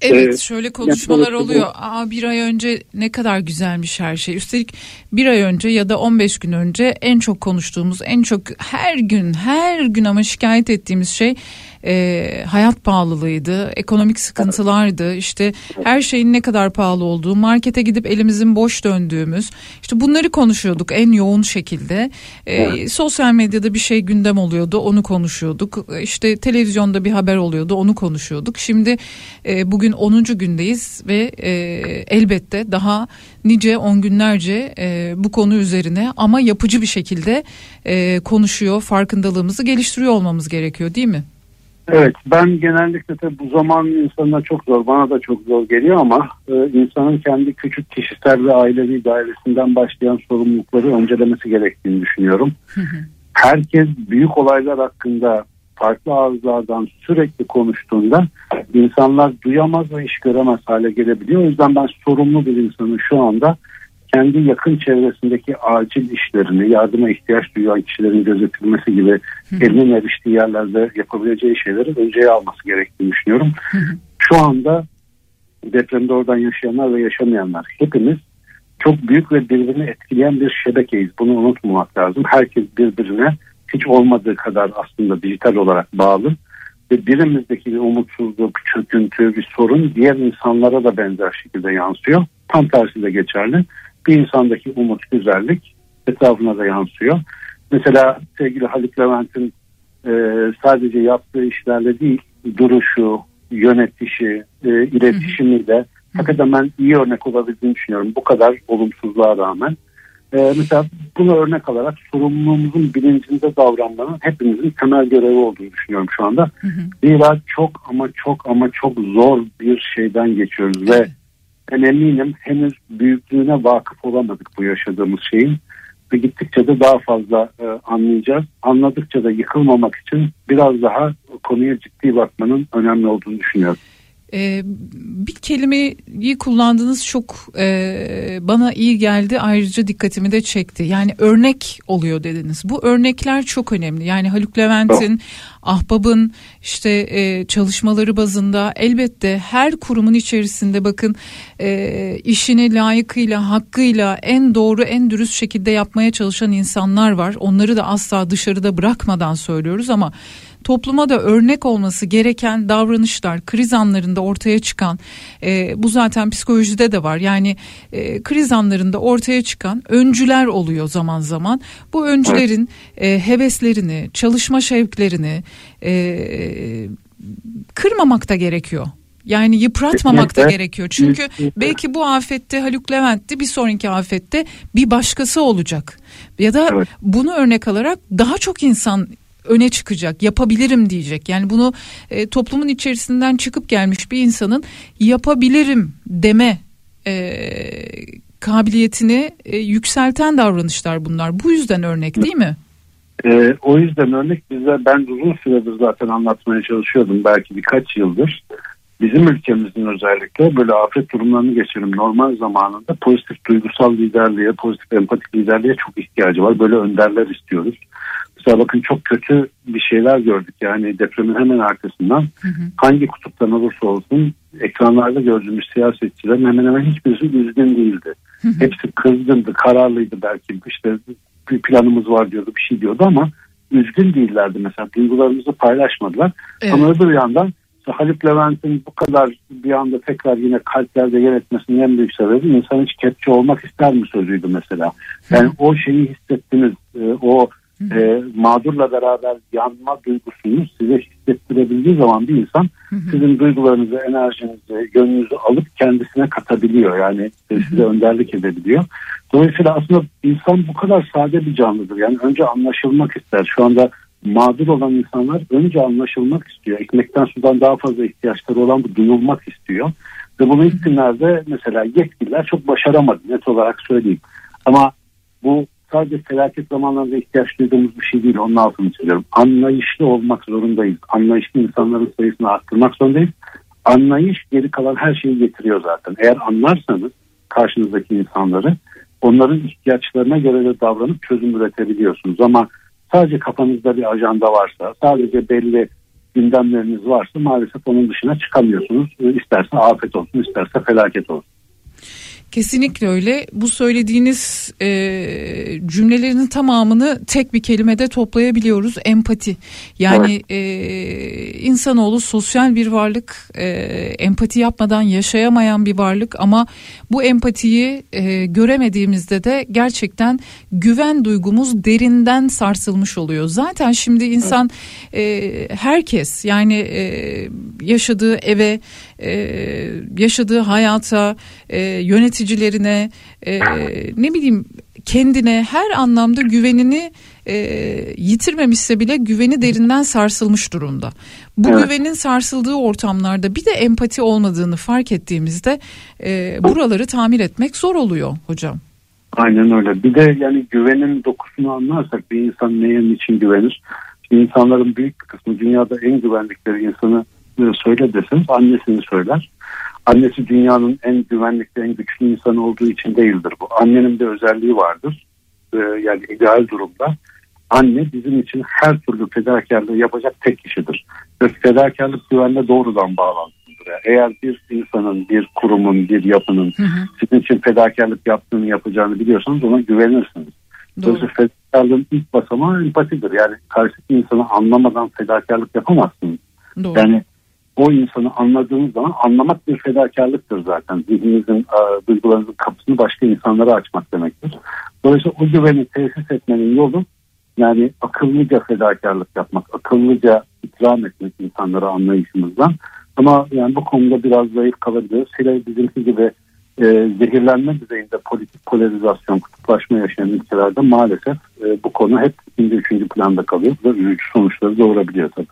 Evet ee, şöyle konuşmalar oluyor. Aa bir ay önce ne kadar güzelmiş her şey. Üstelik bir ay önce ya da 15 gün önce en çok konuştuğumuz, en çok her gün her gün ama şikayet ettiğimiz şey e, hayat pahalılığıydı, ekonomik sıkıntılardı, işte her şeyin ne kadar pahalı olduğu, markete gidip elimizin boş döndüğümüz, işte bunları konuşuyorduk en yoğun şekilde. E, sosyal medyada bir şey gündem oluyordu, onu konuşuyorduk. İşte televizyonda bir haber oluyordu, onu konuşuyorduk. Şimdi e, bugün 10. gündeyiz ve e, elbette daha nice on günlerce e, bu konu üzerine ama yapıcı bir şekilde e, konuşuyor, farkındalığımızı geliştiriyor olmamız gerekiyor değil mi? Evet ben genellikle de bu zaman insanına çok zor bana da çok zor geliyor ama e, insanın kendi küçük kişisel ve ailevi dairesinden başlayan sorumlulukları öncelemesi gerektiğini düşünüyorum. Herkes büyük olaylar hakkında farklı ağızlardan sürekli konuştuğunda insanlar duyamaz ve iş göremez hale gelebiliyor. O yüzden ben sorumlu bir insanın şu anda kendi yakın çevresindeki acil işlerini, yardıma ihtiyaç duyan kişilerin gözetilmesi gibi elinin eriştiği yerlerde yapabileceği şeyleri önceye alması gerektiğini düşünüyorum. Şu anda depremde oradan yaşayanlar ve yaşamayanlar hepimiz çok büyük ve birbirini etkileyen bir şebekeyiz. Bunu unutmamak lazım. Herkes birbirine hiç olmadığı kadar aslında dijital olarak bağlı ve birimizdeki bir umutsuzluk, çöküntü, bir sorun diğer insanlara da benzer şekilde yansıyor. Tam tersi de geçerli bir insandaki umut, güzellik etrafına da yansıyor. Mesela sevgili Haluk Levent'in e, sadece yaptığı işlerle değil, duruşu, yönetişi, e, iletişimiyle hakikaten ben iyi örnek olabildiğini düşünüyorum. Bu kadar olumsuzluğa rağmen. E, mesela bunu örnek alarak sorumluluğumuzun bilincinde davranmanın hepimizin temel görevi olduğunu düşünüyorum şu anda. Zira çok ama çok ama çok zor bir şeyden geçiyoruz ve ben eminim henüz büyüklüğüne vakıf olamadık bu yaşadığımız şeyin ve gittikçe de daha fazla e, anlayacağız. Anladıkça da yıkılmamak için biraz daha konuya ciddi bakmanın önemli olduğunu düşünüyorum. Ee, bir kelimeyi kullandığınız çok e, bana iyi geldi ayrıca dikkatimi de çekti. Yani örnek oluyor dediniz. Bu örnekler çok önemli. Yani Haluk Levent'in, Ahbab'ın işte e, çalışmaları bazında elbette her kurumun içerisinde bakın e, işini layıkıyla, hakkıyla en doğru, en dürüst şekilde yapmaya çalışan insanlar var. Onları da asla dışarıda bırakmadan söylüyoruz ama topluma da örnek olması gereken davranışlar kriz anlarında ortaya çıkan e, bu zaten psikolojide de var yani e, kriz anlarında ortaya çıkan öncüler oluyor zaman zaman bu öncülerin e, heveslerini çalışma şevklerini e, kırmamak da gerekiyor. Yani yıpratmamak da gerekiyor. Çünkü belki bu afette Haluk Levent'ti bir sonraki afette bir başkası olacak. Ya da evet. bunu örnek alarak daha çok insan öne çıkacak, yapabilirim diyecek. Yani bunu e, toplumun içerisinden çıkıp gelmiş bir insanın yapabilirim deme e, kabiliyetini e, yükselten davranışlar bunlar. Bu yüzden örnek değil mi? E, o yüzden örnek bize ben uzun süredir zaten anlatmaya çalışıyordum belki birkaç yıldır. Bizim ülkemizin özellikle böyle afet durumlarını geçirelim normal zamanında pozitif duygusal liderliğe, pozitif empatik liderliğe çok ihtiyacı var. Böyle önderler istiyoruz. Mesela bakın çok kötü bir şeyler gördük. Yani depremin hemen arkasından hı hı. hangi kutuptan olursa olsun ekranlarda gördüğümüz siyasetçilerin hemen hemen hiçbirisi üzgün değildi. Hı hı. Hepsi kızgındı, kararlıydı belki işte bir planımız var diyordu bir şey diyordu ama üzgün değillerdi mesela duygularımızı paylaşmadılar. Evet. Ama öbür yandan Haluk Levent'in bu kadar bir anda tekrar yine kalplerde yer etmesinin en büyük sebebi insan hiç kepçe olmak ister mi sözüydü mesela. Yani Hı. o şeyi hissettiniz, e, o mağdurla beraber yanma duygusunu size hissettirebildiği zaman bir insan sizin duygularınızı, enerjinizi, gönlünüzü alıp kendisine katabiliyor. Yani size önderlik edebiliyor. Dolayısıyla aslında insan bu kadar sade bir canlıdır. Yani önce anlaşılmak ister. Şu anda mağdur olan insanlar önce anlaşılmak istiyor. Ekmekten sudan daha fazla ihtiyaçları olan bu duyulmak istiyor. Ve bunu ilk günlerde mesela yetkililer çok başaramadı net olarak söyleyeyim. Ama bu sadece felaket zamanlarında ihtiyaç duyduğumuz bir şey değil. Onun altını çiziyorum. Anlayışlı olmak zorundayız. Anlayışlı insanların sayısını arttırmak zorundayız. Anlayış geri kalan her şeyi getiriyor zaten. Eğer anlarsanız karşınızdaki insanları onların ihtiyaçlarına göre de davranıp çözüm üretebiliyorsunuz. Ama sadece kafanızda bir ajanda varsa, sadece belli gündemleriniz varsa maalesef onun dışına çıkamıyorsunuz. İsterse afet olsun, isterse felaket olsun. Kesinlikle öyle. Bu söylediğiniz e, cümlelerin tamamını tek bir kelimede toplayabiliyoruz. Empati. Yani evet. e, insanoğlu sosyal bir varlık. E, empati yapmadan yaşayamayan bir varlık ama bu empatiyi e, göremediğimizde de gerçekten güven duygumuz derinden sarsılmış oluyor. Zaten şimdi insan e, herkes yani e, yaşadığı eve, e, yaşadığı hayata, e, yöneticilerine, e, ne bileyim kendine her anlamda güvenini e, yitirmemişse bile güveni derinden sarsılmış durumda. Bu evet. güvenin sarsıldığı ortamlarda bir de empati olmadığını fark ettiğimizde e, buraları tamir etmek zor oluyor hocam. Aynen öyle. Bir de yani güvenin dokusunu anlarsak bir insan neye için güvenir? Şimdi insanların büyük bir kısmı dünyada en güvendikleri insanı söyle deseniz annesini söyler. Annesi dünyanın en güvenlikli, en güçlü insanı olduğu için değildir bu. Annenin bir özelliği vardır. Ee, yani ideal durumda. Anne bizim için her türlü fedakarlığı yapacak tek kişidir. Ve fedakarlık güvenle doğrudan bağlantılıdır. Yani eğer bir insanın, bir kurumun, bir yapının hı hı. sizin için fedakarlık yaptığını yapacağını biliyorsanız ona güvenirsiniz. Dolayısıyla fedakarlığın ilk basamağı empatidir. Yani karşıdaki insanı anlamadan fedakarlık yapamazsınız. Doğru. Yani o insanı anladığınız zaman anlamak bir fedakarlıktır zaten. Zihninizin, e, duygularınızın kapısını başka insanlara açmak demektir. Dolayısıyla o güveni tesis etmenin yolu yani akıllıca fedakarlık yapmak, akıllıca ikram etmek insanlara anlayışımızdan. Ama yani bu konuda biraz zayıf kalabiliyoruz. Hele bizimki gibi e, zehirlenme düzeyinde politik polarizasyon, kutuplaşma yaşayan ülkelerde maalesef e, bu konu hep ikinci, üçüncü planda kalıyor. Bu da sonuçları doğurabiliyor tabii.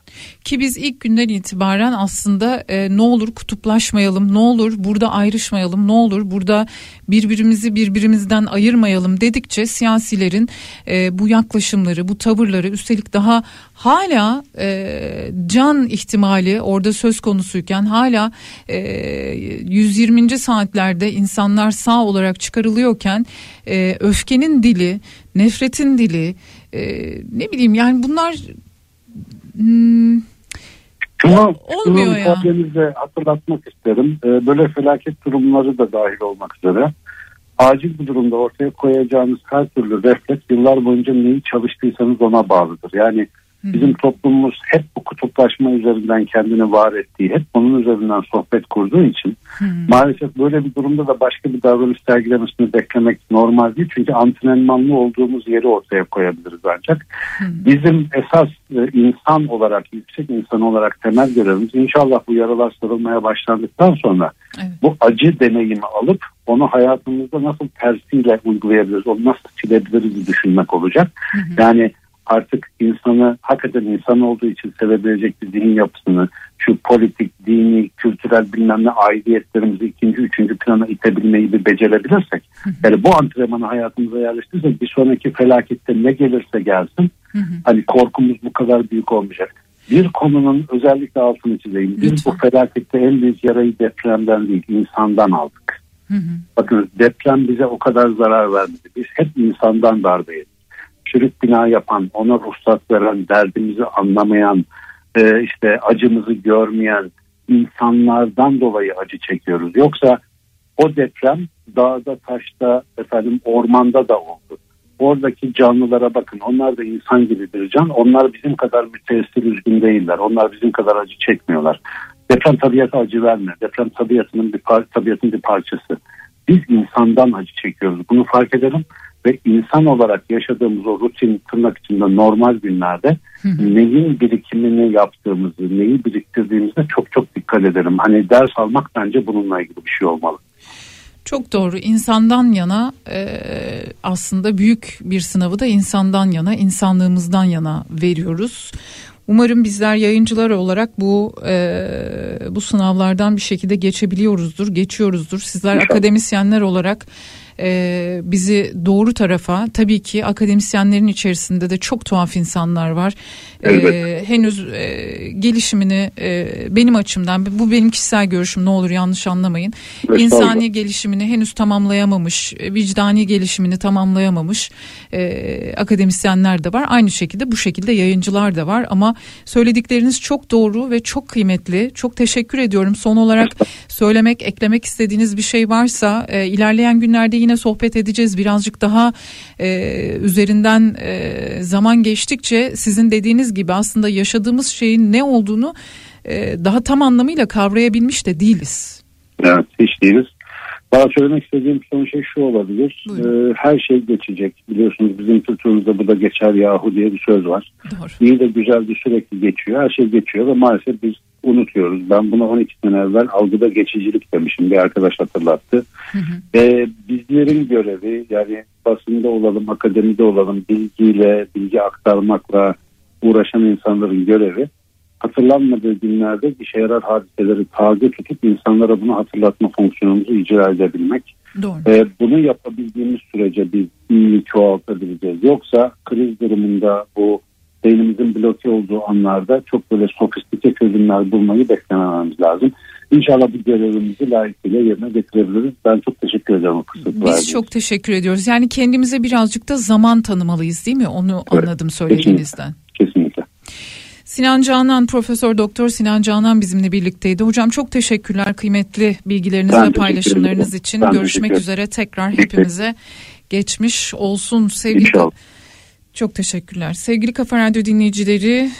Ki biz ilk günden itibaren aslında e, ne olur kutuplaşmayalım, ne olur burada ayrışmayalım, ne olur burada birbirimizi birbirimizden ayırmayalım dedikçe siyasilerin e, bu yaklaşımları, bu tavırları üstelik daha hala e, can ihtimali orada söz konusuyken hala e, 120. saatlerde insanlar sağ olarak çıkarılıyorken e, öfkenin dili, nefretin dili, e, ne bileyim yani bunlar hmm, şunu, olmuyor şunu ya. hatırlatmak isterim. E, böyle felaket durumları da dahil olmak üzere acil bir durumda ortaya koyacağınız her türlü refleks yıllar boyunca neyi çalıştıysanız ona bağlıdır. Yani Bizim toplumumuz hep bu kutuplaşma üzerinden kendini var ettiği, hep onun üzerinden sohbet kurduğu için Hı. maalesef böyle bir durumda da başka bir davranış sergilemesini beklemek normal değil. Çünkü antrenmanlı olduğumuz yeri ortaya koyabiliriz ancak. Hı. Bizim esas e, insan olarak, yüksek insan olarak temel görevimiz inşallah bu yaralar sarılmaya başlandıktan sonra evet. bu acı deneyimi alıp onu hayatımızda nasıl tersiyle uygulayabiliriz, onu nasıl çilebiliriz düşünmek olacak. Hı. Yani artık insanı hakikaten insan olduğu için sevebilecek bir zihin yapısını şu politik, dini, kültürel bilmem ne aidiyetlerimizi ikinci, üçüncü plana itebilmeyi bir becerebilirsek yani bu antrenmanı hayatımıza yerleştirirsek bir sonraki felakette ne gelirse gelsin hani korkumuz bu kadar büyük olmayacak. Bir konunun özellikle altını çizeyim. Biz bu felakette en büyük yarayı depremden değil insandan aldık. Hı hı. Bakın deprem bize o kadar zarar vermedi. Biz hep insandan darbe yedik çürük bina yapan, ona ruhsat veren, derdimizi anlamayan, e, işte acımızı görmeyen insanlardan dolayı acı çekiyoruz. Yoksa o deprem dağda, taşta, efendim ormanda da oldu. Oradaki canlılara bakın. Onlar da insan gibi bir can. Onlar bizim kadar müteessir üzgün değiller. Onlar bizim kadar acı çekmiyorlar. Deprem tabiata acı vermiyor. Deprem tabiatının bir, par tabiatın bir parçası. Biz insandan acı çekiyoruz. Bunu fark edelim ve insan olarak yaşadığımız o rutin tırnak içinde normal günlerde neyin birikimini yaptığımızı, neyi biriktirdiğimizde çok çok dikkat edelim. Hani ders almak bence bununla ilgili bir şey olmalı. Çok doğru. İnsandan yana e, aslında büyük bir sınavı da insandan yana, insanlığımızdan yana veriyoruz. Umarım bizler yayıncılar olarak bu e, bu sınavlardan bir şekilde geçebiliyoruzdur, geçiyoruzdur. Sizler akademisyenler olarak e, bizi doğru tarafa tabii ki akademisyenlerin içerisinde de çok tuhaf insanlar var. E, henüz e, gelişimini e, benim açımdan bu benim kişisel görüşüm ne olur yanlış anlamayın. İnsani gelişimini henüz tamamlayamamış, vicdani gelişimini tamamlayamamış e, akademisyenler de var. Aynı şekilde bu şekilde yayıncılar da var ama söyledikleriniz çok doğru ve çok kıymetli. Çok teşekkür ediyorum. Son olarak söylemek, eklemek istediğiniz bir şey varsa e, ilerleyen günlerde yine sohbet edeceğiz. Birazcık daha e, üzerinden e, zaman geçtikçe sizin dediğiniz gibi aslında yaşadığımız şeyin ne olduğunu e, daha tam anlamıyla kavrayabilmiş de değiliz. Evet hiç değiliz. Daha söylemek istediğim son şey şu olabilir. Ee, her şey geçecek. Biliyorsunuz bizim kültürümüzde bu da geçer yahu diye bir söz var. Doğru. İyi de güzel de sürekli geçiyor. Her şey geçiyor ve maalesef biz unutuyoruz. Ben bunu 12 sene evvel algıda geçicilik demişim. Bir arkadaş hatırlattı. Hı hı. Bizlerin görevi yani basında olalım, akademide olalım, bilgiyle, bilgi aktarmakla uğraşan insanların görevi hatırlanmadığı günlerde işe yarar hadiseleri taze tutup insanlara bunu hatırlatma fonksiyonumuzu icra edebilmek. Doğru. Ee, bunu yapabildiğimiz sürece biz iyi çoğaltabileceğiz. Yoksa kriz durumunda bu beynimizin bloke olduğu anlarda çok böyle sofistike çözümler bulmayı beklemememiz lazım. İnşallah bu görevimizi layıkıyla yerine getirebiliriz. Ben çok teşekkür ederim. Biz verdiğiniz. çok teşekkür ediyoruz. Yani kendimize birazcık da zaman tanımalıyız değil mi? Onu evet, anladım söylediğinizden. Kesinlikle. kesinlikle. Sinan Canan, Profesör Doktor Sinan Canan bizimle birlikteydi. Hocam çok teşekkürler kıymetli bilgileriniz ben ve paylaşımlarınız için. Ben Görüşmek üzere tekrar hepimize geçmiş olsun sevgili. İnşallah. Çok teşekkürler. Sevgili Kafa Radyo dinleyicileri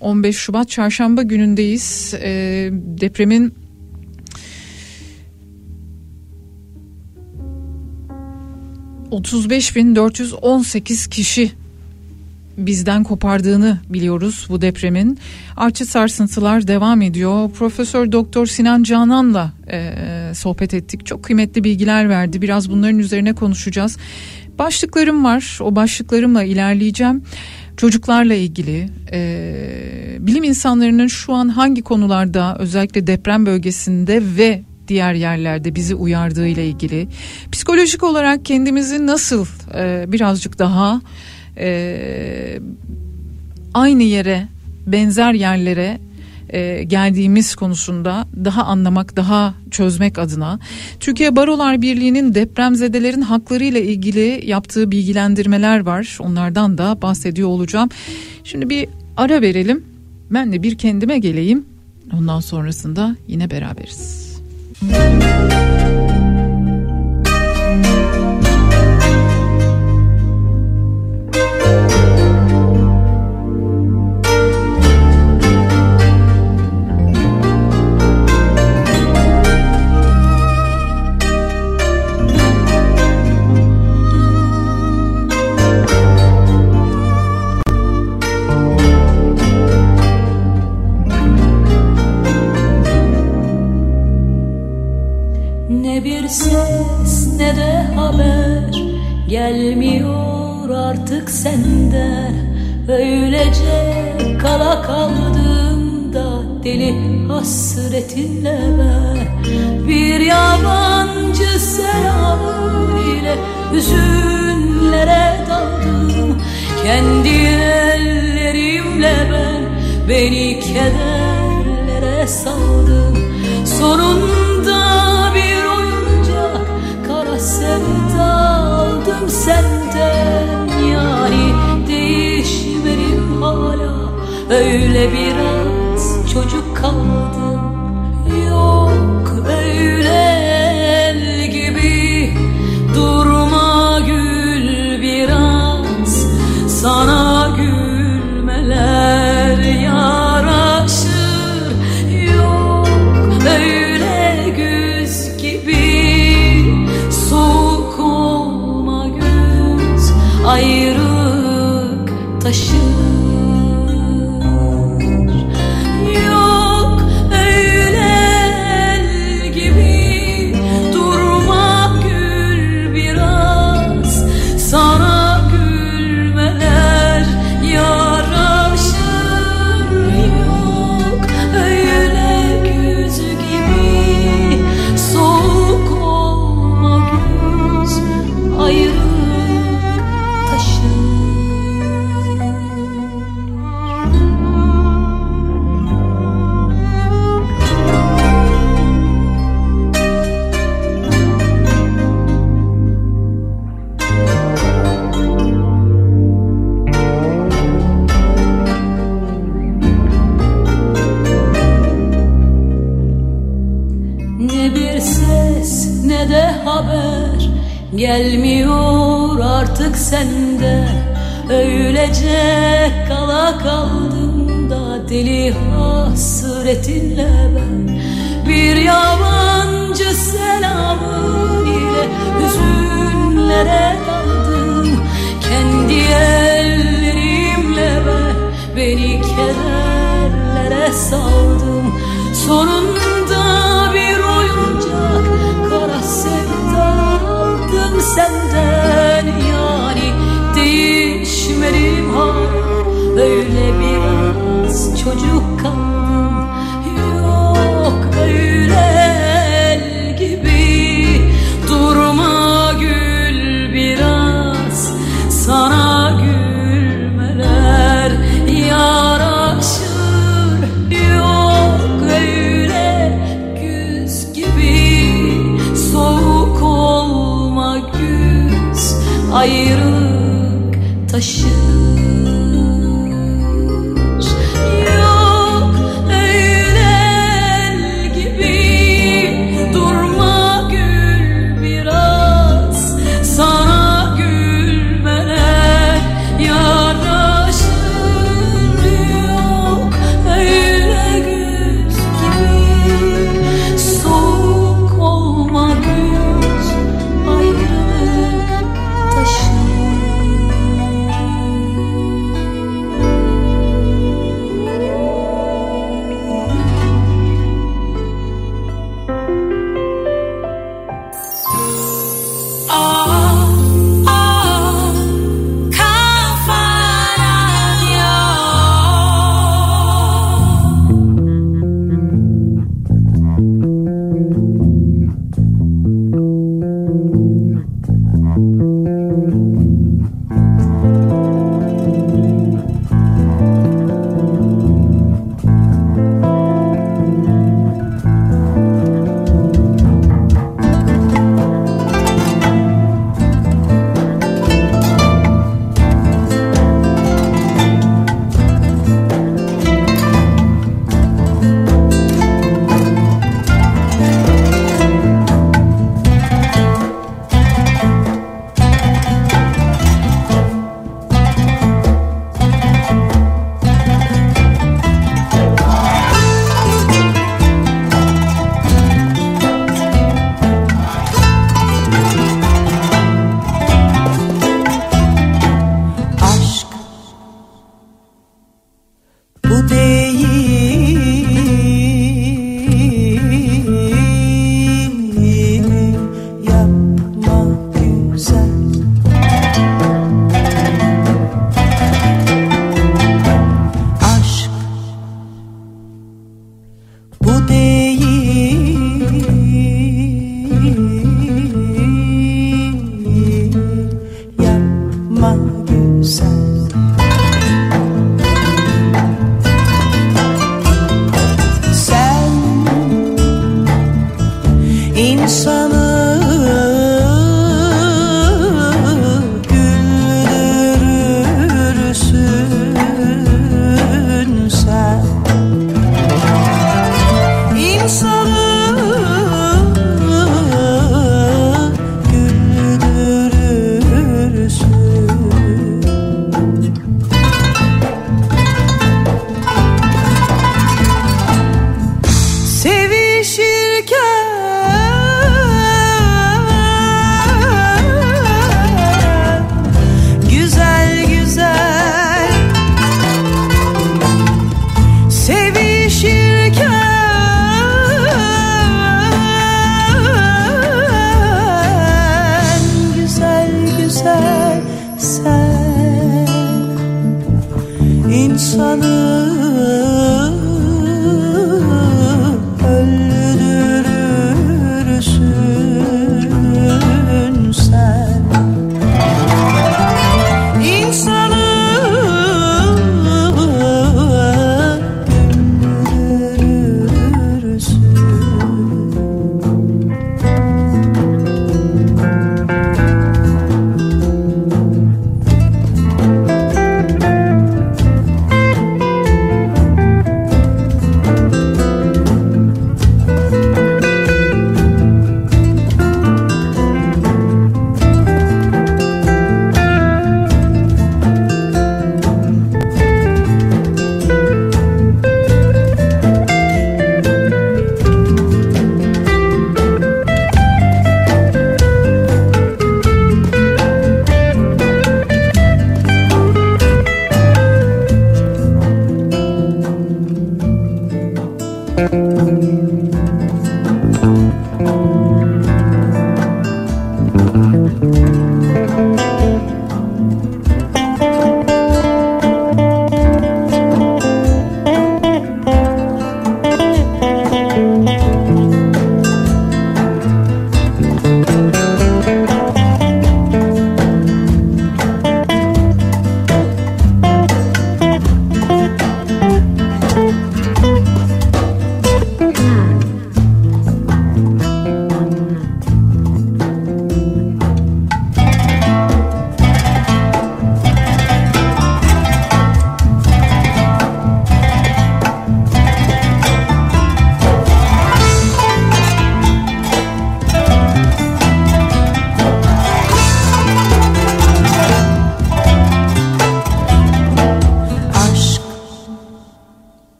15 e, Şubat çarşamba günündeyiz. E, depremin ...35.418 kişi bizden kopardığını biliyoruz bu depremin. Artçı sarsıntılar devam ediyor. Profesör Doktor Sinan Canan'la e, sohbet ettik. Çok kıymetli bilgiler verdi. Biraz bunların üzerine konuşacağız. Başlıklarım var. O başlıklarımla ilerleyeceğim. Çocuklarla ilgili e, bilim insanlarının şu an hangi konularda özellikle deprem bölgesinde ve diğer yerlerde bizi uyardığı ile ilgili psikolojik olarak kendimizi nasıl e, birazcık daha e, aynı yere benzer yerlere e, geldiğimiz konusunda daha anlamak, daha çözmek adına Türkiye Barolar Birliği'nin depremzedelerin hakları ile ilgili yaptığı bilgilendirmeler var. Onlardan da bahsediyor olacağım. Şimdi bir ara verelim. Ben de bir kendime geleyim. Ondan sonrasında yine beraberiz. Müzik hasretinle ben Bir yabancı selamın ile Hüzünlere daldım. Kendi ellerimle ben Beni kederlere saldım. Sonunda bir oyuncak Kara sevda aldım senden. Yani değişmedim hala. Öyle biraz haber Gelmiyor artık sende. Öylece kala kaldım da Deli hasretinle ben. Bir yabancı selamın ile Hüzünlere daldım. Kendi ellerimle ben Beni kederlere saldım. Sorun düşmerim ha Böyle biraz çocuk kal.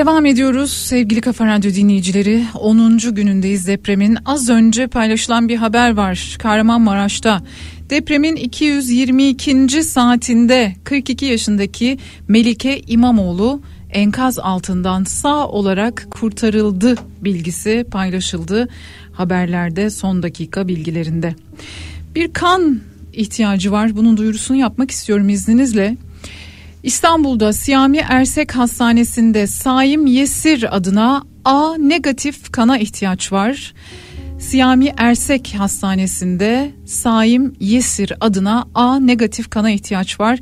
Devam ediyoruz sevgili Kafa Radyo dinleyicileri. 10. günündeyiz depremin. Az önce paylaşılan bir haber var Kahramanmaraş'ta. Depremin 222. saatinde 42 yaşındaki Melike İmamoğlu enkaz altından sağ olarak kurtarıldı bilgisi paylaşıldı haberlerde son dakika bilgilerinde. Bir kan ihtiyacı var. Bunun duyurusunu yapmak istiyorum izninizle. İstanbul'da Siyami Ersek Hastanesi'nde Saim Yesir adına A negatif kana ihtiyaç var. Siyami Ersek Hastanesi'nde Saim Yesir adına A negatif kana ihtiyaç var.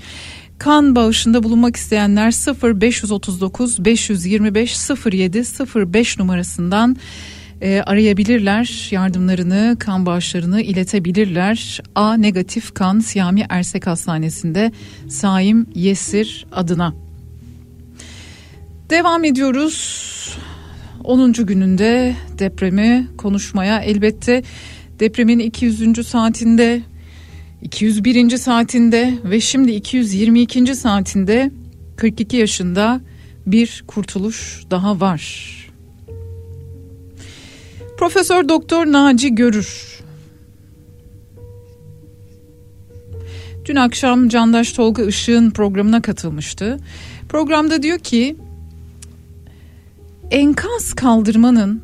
Kan bağışında bulunmak isteyenler 0539 525 07 05 numarasından e, arayabilirler. Yardımlarını, kan bağışlarını iletebilirler. A negatif kan Siyami Ersek Hastanesi'nde Saim Yesir adına. Devam ediyoruz. 10. gününde depremi konuşmaya elbette depremin 200. saatinde 201. saatinde ve şimdi 222. saatinde 42 yaşında bir kurtuluş daha var. Profesör Doktor Naci Görür. Dün akşam Candaş Tolga Işık'ın programına katılmıştı. Programda diyor ki enkaz kaldırmanın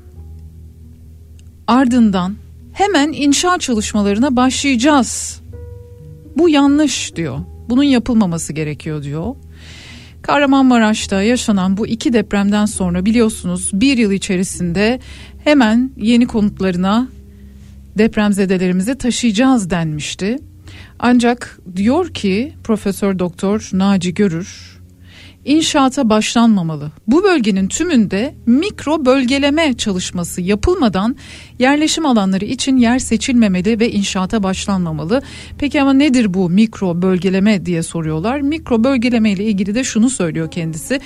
ardından hemen inşaat çalışmalarına başlayacağız. Bu yanlış diyor. Bunun yapılmaması gerekiyor diyor. Kahramanmaraş'ta yaşanan bu iki depremden sonra biliyorsunuz bir yıl içerisinde hemen yeni konutlarına depremzedelerimizi taşıyacağız denmişti. Ancak diyor ki Profesör Doktor Naci Görür inşaata başlanmamalı. Bu bölgenin tümünde mikro bölgeleme çalışması yapılmadan yerleşim alanları için yer seçilmemeli ve inşaata başlanmamalı. Peki ama nedir bu mikro bölgeleme diye soruyorlar. Mikro bölgeleme ile ilgili de şunu söylüyor kendisi.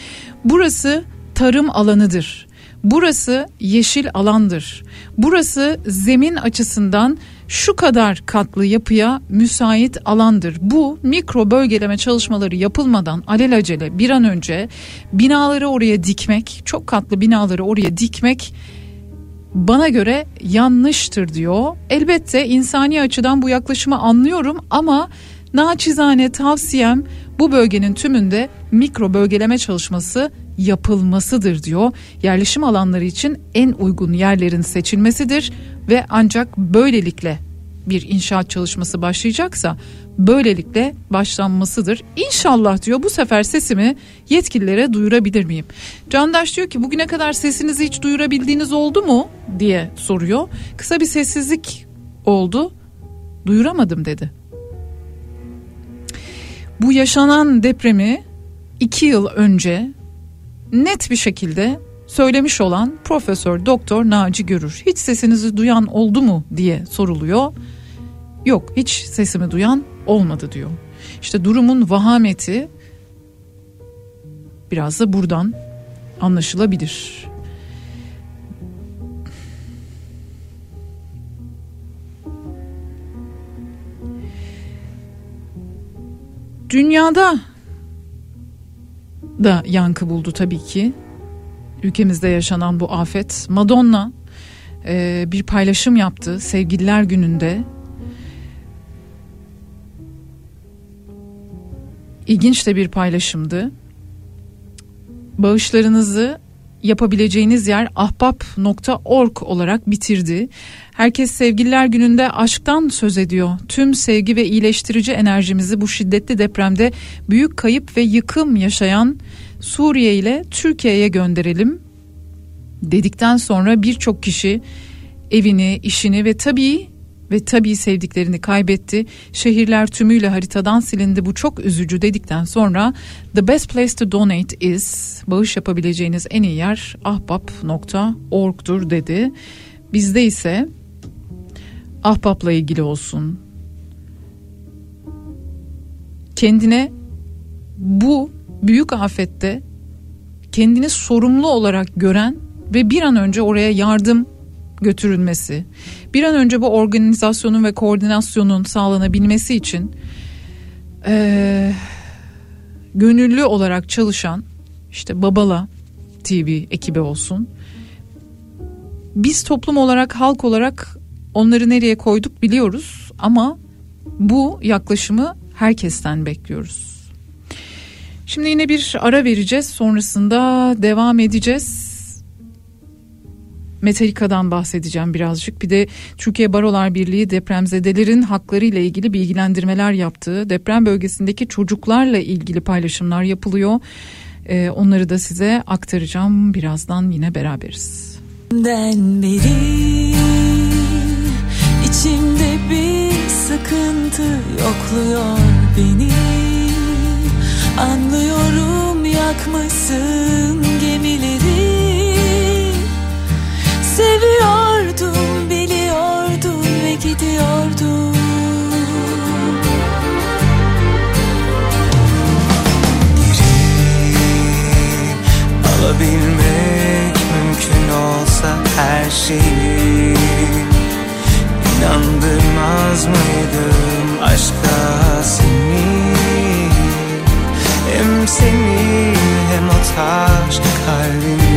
Burası tarım alanıdır. Burası yeşil alandır. Burası zemin açısından şu kadar katlı yapıya müsait alandır. Bu mikro bölgeleme çalışmaları yapılmadan alelacele bir an önce binaları oraya dikmek, çok katlı binaları oraya dikmek bana göre yanlıştır diyor. Elbette insani açıdan bu yaklaşımı anlıyorum ama naçizane tavsiyem bu bölgenin tümünde mikro bölgeleme çalışması yapılmasıdır diyor. Yerleşim alanları için en uygun yerlerin seçilmesidir ve ancak böylelikle bir inşaat çalışması başlayacaksa böylelikle başlanmasıdır. İnşallah diyor bu sefer sesimi yetkililere duyurabilir miyim? Candaş diyor ki bugüne kadar sesinizi hiç duyurabildiğiniz oldu mu diye soruyor. Kısa bir sessizlik oldu. Duyuramadım dedi. Bu yaşanan depremi iki yıl önce net bir şekilde söylemiş olan Profesör Doktor Naci Görür. Hiç sesinizi duyan oldu mu diye soruluyor. Yok hiç sesimi duyan olmadı diyor. İşte durumun vahameti biraz da buradan anlaşılabilir. Dünyada da yankı buldu tabii ki. Ülkemizde yaşanan bu afet. Madonna e, bir paylaşım yaptı Sevgililer Günü'nde. İlginç de bir paylaşımdı. Bağışlarınızı yapabileceğiniz yer ahbap.org olarak bitirdi. Herkes sevgililer gününde aşktan söz ediyor. Tüm sevgi ve iyileştirici enerjimizi bu şiddetli depremde büyük kayıp ve yıkım yaşayan Suriye ile Türkiye'ye gönderelim dedikten sonra birçok kişi evini, işini ve tabii ve tabii sevdiklerini kaybetti. Şehirler tümüyle haritadan silindi. Bu çok üzücü dedikten sonra the best place to donate is bağış yapabileceğiniz en iyi yer ahbap.org'dur dedi. Bizde ise ahbapla ilgili olsun. Kendine bu büyük afette kendini sorumlu olarak gören ve bir an önce oraya yardım götürülmesi, bir an önce bu organizasyonun ve koordinasyonun sağlanabilmesi için eee, gönüllü olarak çalışan işte Babala TV ekibi olsun. Biz toplum olarak, halk olarak onları nereye koyduk biliyoruz ama bu yaklaşımı herkesten bekliyoruz. Şimdi yine bir ara vereceğiz. Sonrasında devam edeceğiz. Metallica'dan bahsedeceğim birazcık. Bir de Türkiye Barolar Birliği depremzedelerin hakları ile ilgili bilgilendirmeler yaptığı, deprem bölgesindeki çocuklarla ilgili paylaşımlar yapılıyor. Ee, onları da size aktaracağım. Birazdan yine beraberiz. Den beri içimde bir sıkıntı yokluyor beni Anlıyorum yakmışsın gemileri Seviyordum biliyordum ve gidiyordum. Alabilmek mümkün olsa her şeyi İnandırmaz mıydım aşka seni? Hem seni hem o taş kalbimi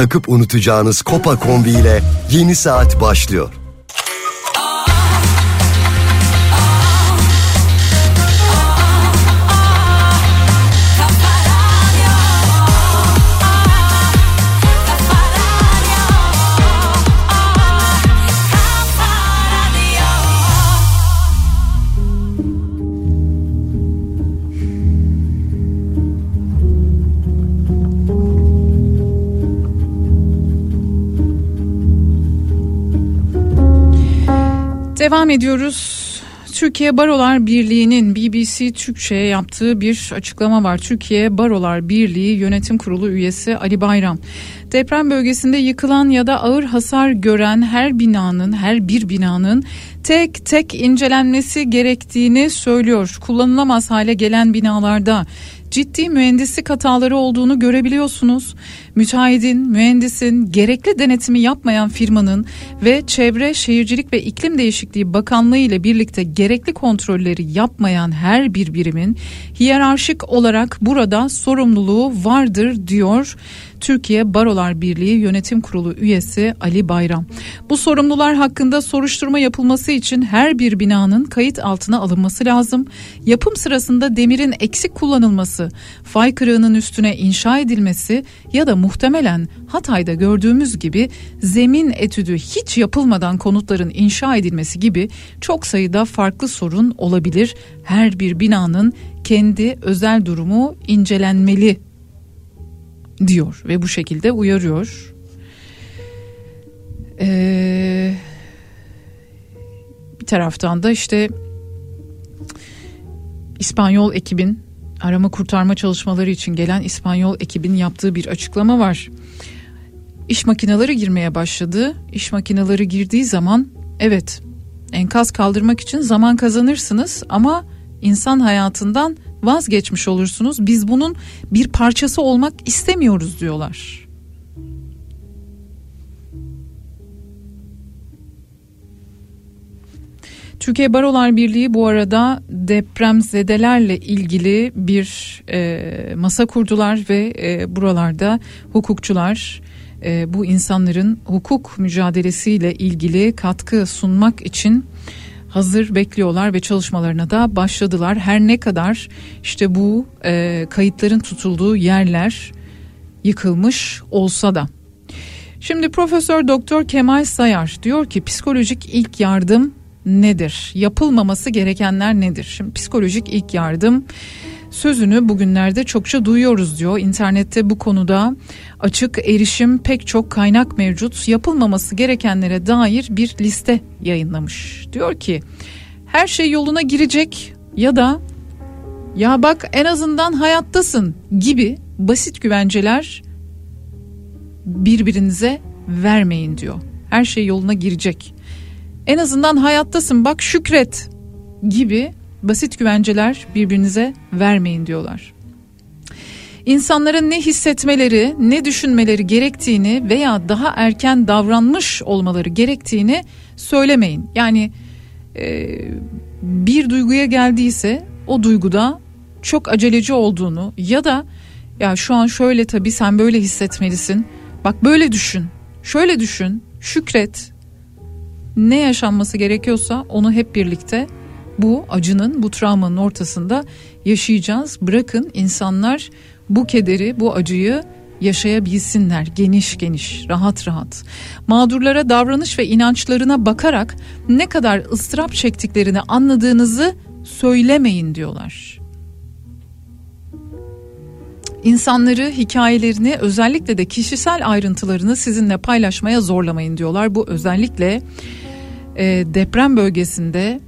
Takıp unutacağınız Kopa Kombi ile yeni saat başlıyor. Devam ediyoruz. Türkiye Barolar Birliği'nin BBC Türkçe'ye yaptığı bir açıklama var. Türkiye Barolar Birliği Yönetim Kurulu üyesi Ali Bayram. Deprem bölgesinde yıkılan ya da ağır hasar gören her binanın, her bir binanın tek tek incelenmesi gerektiğini söylüyor. Kullanılamaz hale gelen binalarda ciddi mühendislik hataları olduğunu görebiliyorsunuz. Müteahhidin, mühendisin, gerekli denetimi yapmayan firmanın ve Çevre, Şehircilik ve İklim Değişikliği Bakanlığı ile birlikte gerekli kontrolleri yapmayan her bir birimin hiyerarşik olarak burada sorumluluğu vardır diyor. Türkiye Barolar Birliği Yönetim Kurulu üyesi Ali Bayram. Bu sorumlular hakkında soruşturma yapılması için her bir binanın kayıt altına alınması lazım. Yapım sırasında demirin eksik kullanılması, fay kırığının üstüne inşa edilmesi ya da muhtemelen Hatay'da gördüğümüz gibi zemin etüdü hiç yapılmadan konutların inşa edilmesi gibi çok sayıda farklı sorun olabilir. Her bir binanın kendi özel durumu incelenmeli diyor ve bu şekilde uyarıyor. Ee, bir taraftan da işte İspanyol ekibin arama kurtarma çalışmaları için gelen İspanyol ekibin yaptığı bir açıklama var. İş makineleri girmeye başladı. İş makineleri girdiği zaman evet enkaz kaldırmak için zaman kazanırsınız ama insan hayatından vazgeçmiş olursunuz. Biz bunun bir parçası olmak istemiyoruz diyorlar. Türkiye Barolar Birliği bu arada depremzedelerle ilgili bir e, masa kurdular ve e, buralarda hukukçular e, bu insanların hukuk mücadelesiyle ilgili katkı sunmak için hazır bekliyorlar ve çalışmalarına da başladılar. Her ne kadar işte bu e, kayıtların tutulduğu yerler yıkılmış olsa da. Şimdi Profesör Doktor Kemal Sayar diyor ki psikolojik ilk yardım nedir? Yapılmaması gerekenler nedir? Şimdi psikolojik ilk yardım sözünü bugünlerde çokça duyuyoruz diyor. İnternette bu konuda açık erişim pek çok kaynak mevcut. Yapılmaması gerekenlere dair bir liste yayınlamış. Diyor ki her şey yoluna girecek ya da ya bak en azından hayattasın gibi basit güvenceler birbirinize vermeyin diyor. Her şey yoluna girecek. En azından hayattasın bak şükret gibi basit güvenceler birbirinize vermeyin diyorlar. İnsanların ne hissetmeleri, ne düşünmeleri gerektiğini veya daha erken davranmış olmaları gerektiğini söylemeyin. Yani e, bir duyguya geldiyse o duyguda çok aceleci olduğunu ya da ya şu an şöyle tabii sen böyle hissetmelisin. Bak böyle düşün. Şöyle düşün. Şükret. Ne yaşanması gerekiyorsa onu hep birlikte bu acının, bu travmanın ortasında yaşayacağız. Bırakın insanlar bu kederi, bu acıyı yaşayabilsinler geniş geniş, rahat rahat. Mağdurlara davranış ve inançlarına bakarak ne kadar ıstırap çektiklerini anladığınızı söylemeyin diyorlar. İnsanları hikayelerini özellikle de kişisel ayrıntılarını sizinle paylaşmaya zorlamayın diyorlar. Bu özellikle e, deprem bölgesinde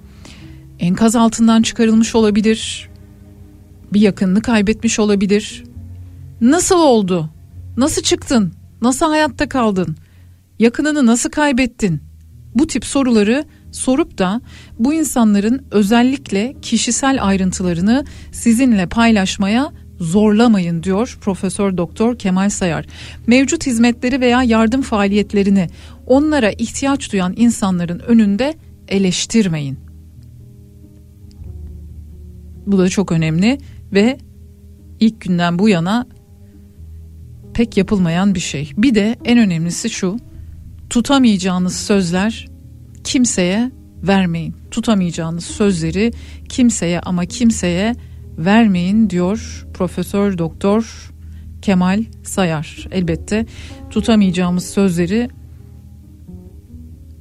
enkaz altından çıkarılmış olabilir, bir yakınını kaybetmiş olabilir. Nasıl oldu? Nasıl çıktın? Nasıl hayatta kaldın? Yakınını nasıl kaybettin? Bu tip soruları sorup da bu insanların özellikle kişisel ayrıntılarını sizinle paylaşmaya zorlamayın diyor Profesör Doktor Kemal Sayar. Mevcut hizmetleri veya yardım faaliyetlerini onlara ihtiyaç duyan insanların önünde eleştirmeyin. Bu da çok önemli ve ilk günden bu yana pek yapılmayan bir şey. Bir de en önemlisi şu. Tutamayacağınız sözler kimseye vermeyin. Tutamayacağınız sözleri kimseye ama kimseye vermeyin diyor Profesör Doktor Kemal Sayar. Elbette tutamayacağımız sözleri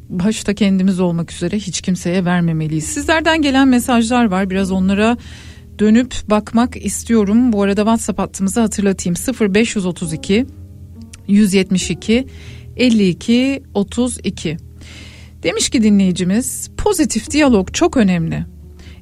başta kendimiz olmak üzere hiç kimseye vermemeliyiz. Sizlerden gelen mesajlar var. Biraz onlara dönüp bakmak istiyorum. Bu arada WhatsApp hattımızı hatırlatayım. 0532 172 52 32. Demiş ki dinleyicimiz pozitif diyalog çok önemli.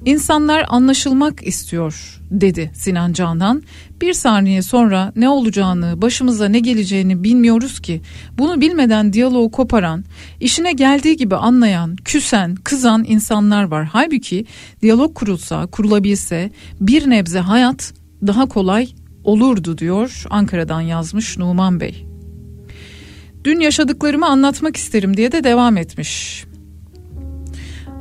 İnsanlar anlaşılmak istiyor dedi Sinan Canan. Bir saniye sonra ne olacağını, başımıza ne geleceğini bilmiyoruz ki. Bunu bilmeden diyaloğu koparan, işine geldiği gibi anlayan, küsen, kızan insanlar var. Halbuki diyalog kurulsa, kurulabilse bir nebze hayat daha kolay olurdu diyor Ankara'dan yazmış Numan Bey. Dün yaşadıklarımı anlatmak isterim diye de devam etmiş.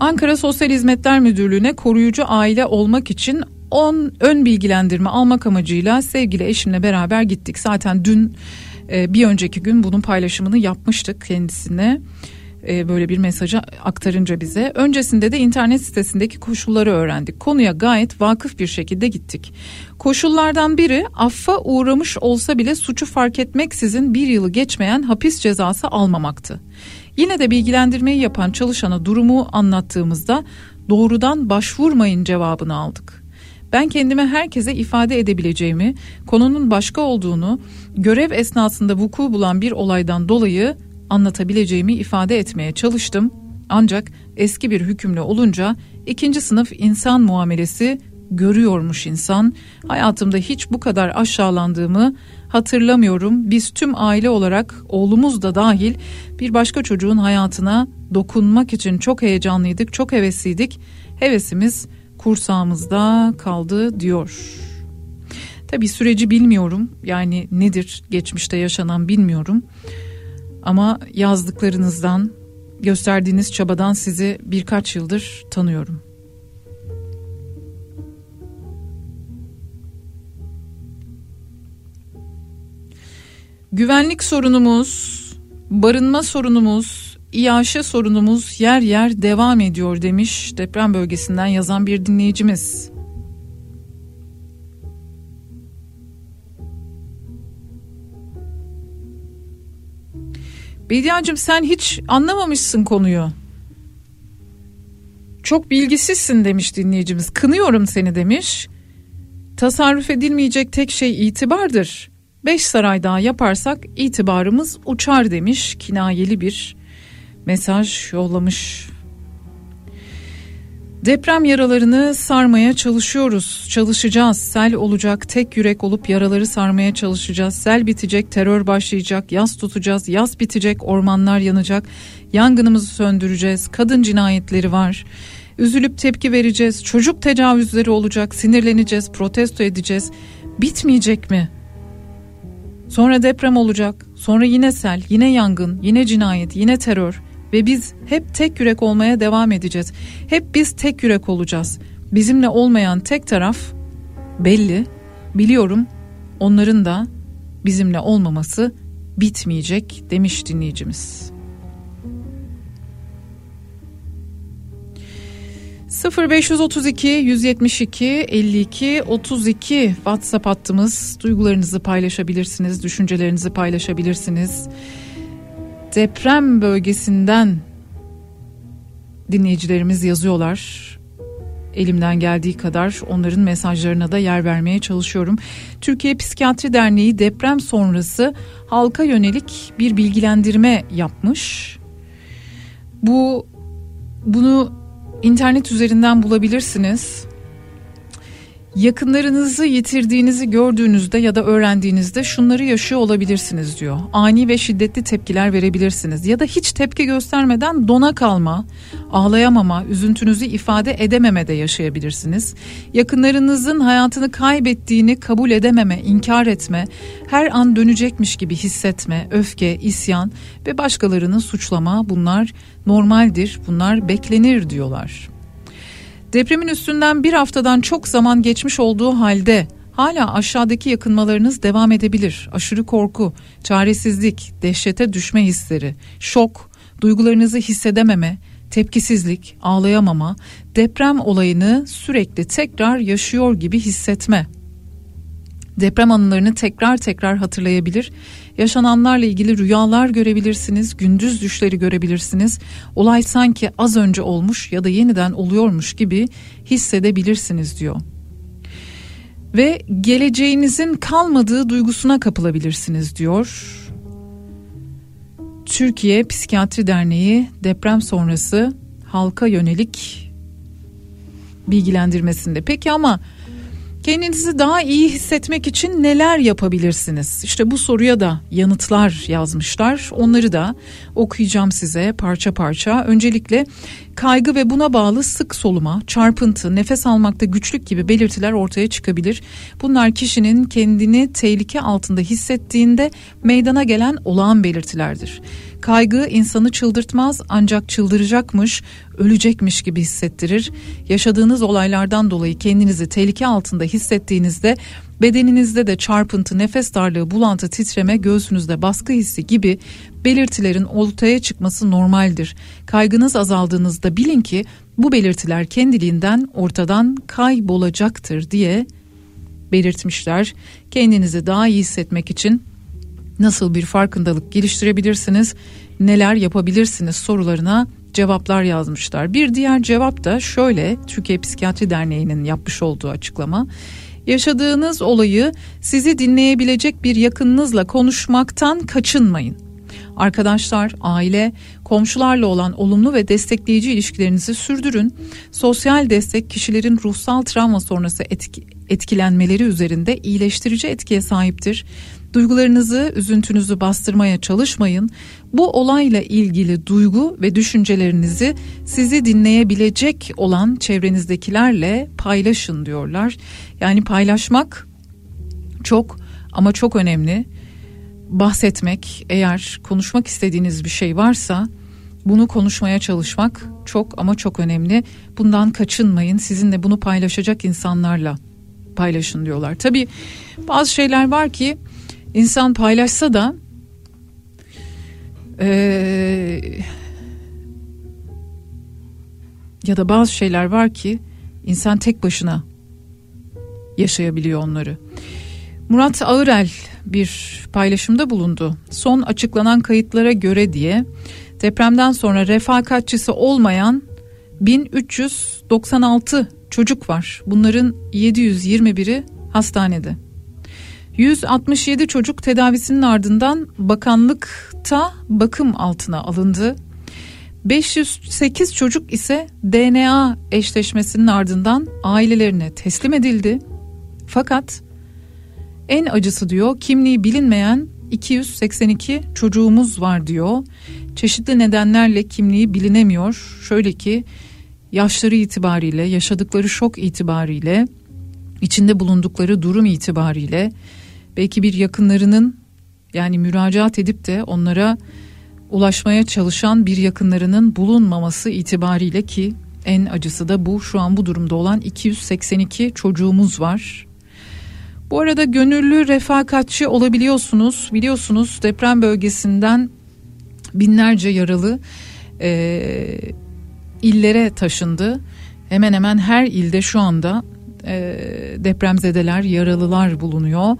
Ankara Sosyal Hizmetler Müdürlüğü'ne koruyucu aile olmak için on ön bilgilendirme almak amacıyla sevgili eşimle beraber gittik. Zaten dün e, bir önceki gün bunun paylaşımını yapmıştık kendisine e, böyle bir mesajı aktarınca bize. Öncesinde de internet sitesindeki koşulları öğrendik. Konuya gayet vakıf bir şekilde gittik. Koşullardan biri affa uğramış olsa bile suçu fark etmeksizin bir yılı geçmeyen hapis cezası almamaktı. Yine de bilgilendirmeyi yapan çalışana durumu anlattığımızda doğrudan başvurmayın cevabını aldık. Ben kendime herkese ifade edebileceğimi, konunun başka olduğunu, görev esnasında vuku bulan bir olaydan dolayı anlatabileceğimi ifade etmeye çalıştım. Ancak eski bir hükümlü olunca ikinci sınıf insan muamelesi görüyormuş insan. Hayatımda hiç bu kadar aşağılandığımı hatırlamıyorum. Biz tüm aile olarak oğlumuz da dahil bir başka çocuğun hayatına dokunmak için çok heyecanlıydık, çok hevesliydik. Hevesimiz kursağımızda kaldı diyor. Tabi süreci bilmiyorum yani nedir geçmişte yaşanan bilmiyorum. Ama yazdıklarınızdan, gösterdiğiniz çabadan sizi birkaç yıldır tanıyorum. Güvenlik sorunumuz, barınma sorunumuz, iaşe sorunumuz yer yer devam ediyor demiş deprem bölgesinden yazan bir dinleyicimiz. Bediacığım sen hiç anlamamışsın konuyu. Çok bilgisizsin demiş dinleyicimiz. Kınıyorum seni demiş. Tasarruf edilmeyecek tek şey itibardır. Beş saray daha yaparsak itibarımız uçar demiş kinayeli bir mesaj yollamış. Deprem yaralarını sarmaya çalışıyoruz, çalışacağız. Sel olacak, tek yürek olup yaraları sarmaya çalışacağız. Sel bitecek, terör başlayacak, yaz tutacağız, yaz bitecek, ormanlar yanacak. Yangınımızı söndüreceğiz, kadın cinayetleri var. Üzülüp tepki vereceğiz, çocuk tecavüzleri olacak, sinirleneceğiz, protesto edeceğiz. Bitmeyecek mi? Sonra deprem olacak, sonra yine sel, yine yangın, yine cinayet, yine terör ve biz hep tek yürek olmaya devam edeceğiz. Hep biz tek yürek olacağız. Bizimle olmayan tek taraf belli. Biliyorum onların da bizimle olmaması bitmeyecek demiş dinleyicimiz. 0532 172 52 32 WhatsApp hattımız. Duygularınızı paylaşabilirsiniz, düşüncelerinizi paylaşabilirsiniz. Deprem bölgesinden dinleyicilerimiz yazıyorlar. Elimden geldiği kadar onların mesajlarına da yer vermeye çalışıyorum. Türkiye Psikiyatri Derneği deprem sonrası halka yönelik bir bilgilendirme yapmış. Bu bunu internet üzerinden bulabilirsiniz. Yakınlarınızı yitirdiğinizi gördüğünüzde ya da öğrendiğinizde şunları yaşıyor olabilirsiniz diyor. Ani ve şiddetli tepkiler verebilirsiniz ya da hiç tepki göstermeden dona kalma, ağlayamama, üzüntünüzü ifade edememe de yaşayabilirsiniz. Yakınlarınızın hayatını kaybettiğini kabul edememe, inkar etme, her an dönecekmiş gibi hissetme, öfke, isyan ve başkalarını suçlama bunlar normaldir, bunlar beklenir diyorlar. Depremin üstünden bir haftadan çok zaman geçmiş olduğu halde hala aşağıdaki yakınmalarınız devam edebilir. Aşırı korku, çaresizlik, dehşete düşme hisleri, şok, duygularınızı hissedememe, tepkisizlik, ağlayamama, deprem olayını sürekli tekrar yaşıyor gibi hissetme. Deprem anılarını tekrar tekrar hatırlayabilir. Yaşananlarla ilgili rüyalar görebilirsiniz, gündüz düşleri görebilirsiniz. Olay sanki az önce olmuş ya da yeniden oluyormuş gibi hissedebilirsiniz diyor. Ve geleceğinizin kalmadığı duygusuna kapılabilirsiniz diyor. Türkiye Psikiyatri Derneği deprem sonrası halka yönelik bilgilendirmesinde. Peki ama Kendinizi daha iyi hissetmek için neler yapabilirsiniz? İşte bu soruya da yanıtlar yazmışlar. Onları da okuyacağım size parça parça. Öncelikle kaygı ve buna bağlı sık soluma, çarpıntı, nefes almakta güçlük gibi belirtiler ortaya çıkabilir. Bunlar kişinin kendini tehlike altında hissettiğinde meydana gelen olağan belirtilerdir. Kaygı insanı çıldırtmaz ancak çıldıracakmış, ölecekmiş gibi hissettirir. Yaşadığınız olaylardan dolayı kendinizi tehlike altında hissettiğinizde bedeninizde de çarpıntı, nefes darlığı, bulantı, titreme, göğsünüzde baskı hissi gibi belirtilerin ortaya çıkması normaldir. Kaygınız azaldığınızda bilin ki bu belirtiler kendiliğinden ortadan kaybolacaktır diye belirtmişler. Kendinizi daha iyi hissetmek için nasıl bir farkındalık geliştirebilirsiniz, neler yapabilirsiniz sorularına cevaplar yazmışlar. Bir diğer cevap da şöyle Türkiye Psikiyatri Derneği'nin yapmış olduğu açıklama. Yaşadığınız olayı sizi dinleyebilecek bir yakınınızla konuşmaktan kaçınmayın. Arkadaşlar, aile, komşularla olan olumlu ve destekleyici ilişkilerinizi sürdürün. Sosyal destek kişilerin ruhsal travma sonrası etki, etkilenmeleri üzerinde iyileştirici etkiye sahiptir. Duygularınızı, üzüntünüzü bastırmaya çalışmayın. Bu olayla ilgili duygu ve düşüncelerinizi sizi dinleyebilecek olan çevrenizdekilerle paylaşın diyorlar. Yani paylaşmak çok ama çok önemli. Bahsetmek, eğer konuşmak istediğiniz bir şey varsa bunu konuşmaya çalışmak çok ama çok önemli. Bundan kaçınmayın. Sizinle bunu paylaşacak insanlarla paylaşın diyorlar. Tabii bazı şeyler var ki insan paylaşsa da ee, ya da bazı şeyler var ki insan tek başına yaşayabiliyor onları. Murat Ağırel bir paylaşımda bulundu. Son açıklanan kayıtlara göre diye depremden sonra refakatçisi olmayan 1396 çocuk var. Bunların 721'i hastanede. 167 çocuk tedavisinin ardından bakanlıkta bakım altına alındı. 508 çocuk ise DNA eşleşmesinin ardından ailelerine teslim edildi. Fakat en acısı diyor kimliği bilinmeyen 282 çocuğumuz var diyor. Çeşitli nedenlerle kimliği bilinemiyor. Şöyle ki yaşları itibariyle, yaşadıkları şok itibariyle, içinde bulundukları durum itibariyle belki bir yakınlarının yani müracaat edip de onlara ulaşmaya çalışan bir yakınlarının bulunmaması itibariyle ki en acısı da bu şu an bu durumda olan 282 çocuğumuz var. Bu arada gönüllü refakatçi olabiliyorsunuz. Biliyorsunuz deprem bölgesinden binlerce yaralı e, illere taşındı. Hemen hemen her ilde şu anda e, depremzedeler, yaralılar bulunuyor.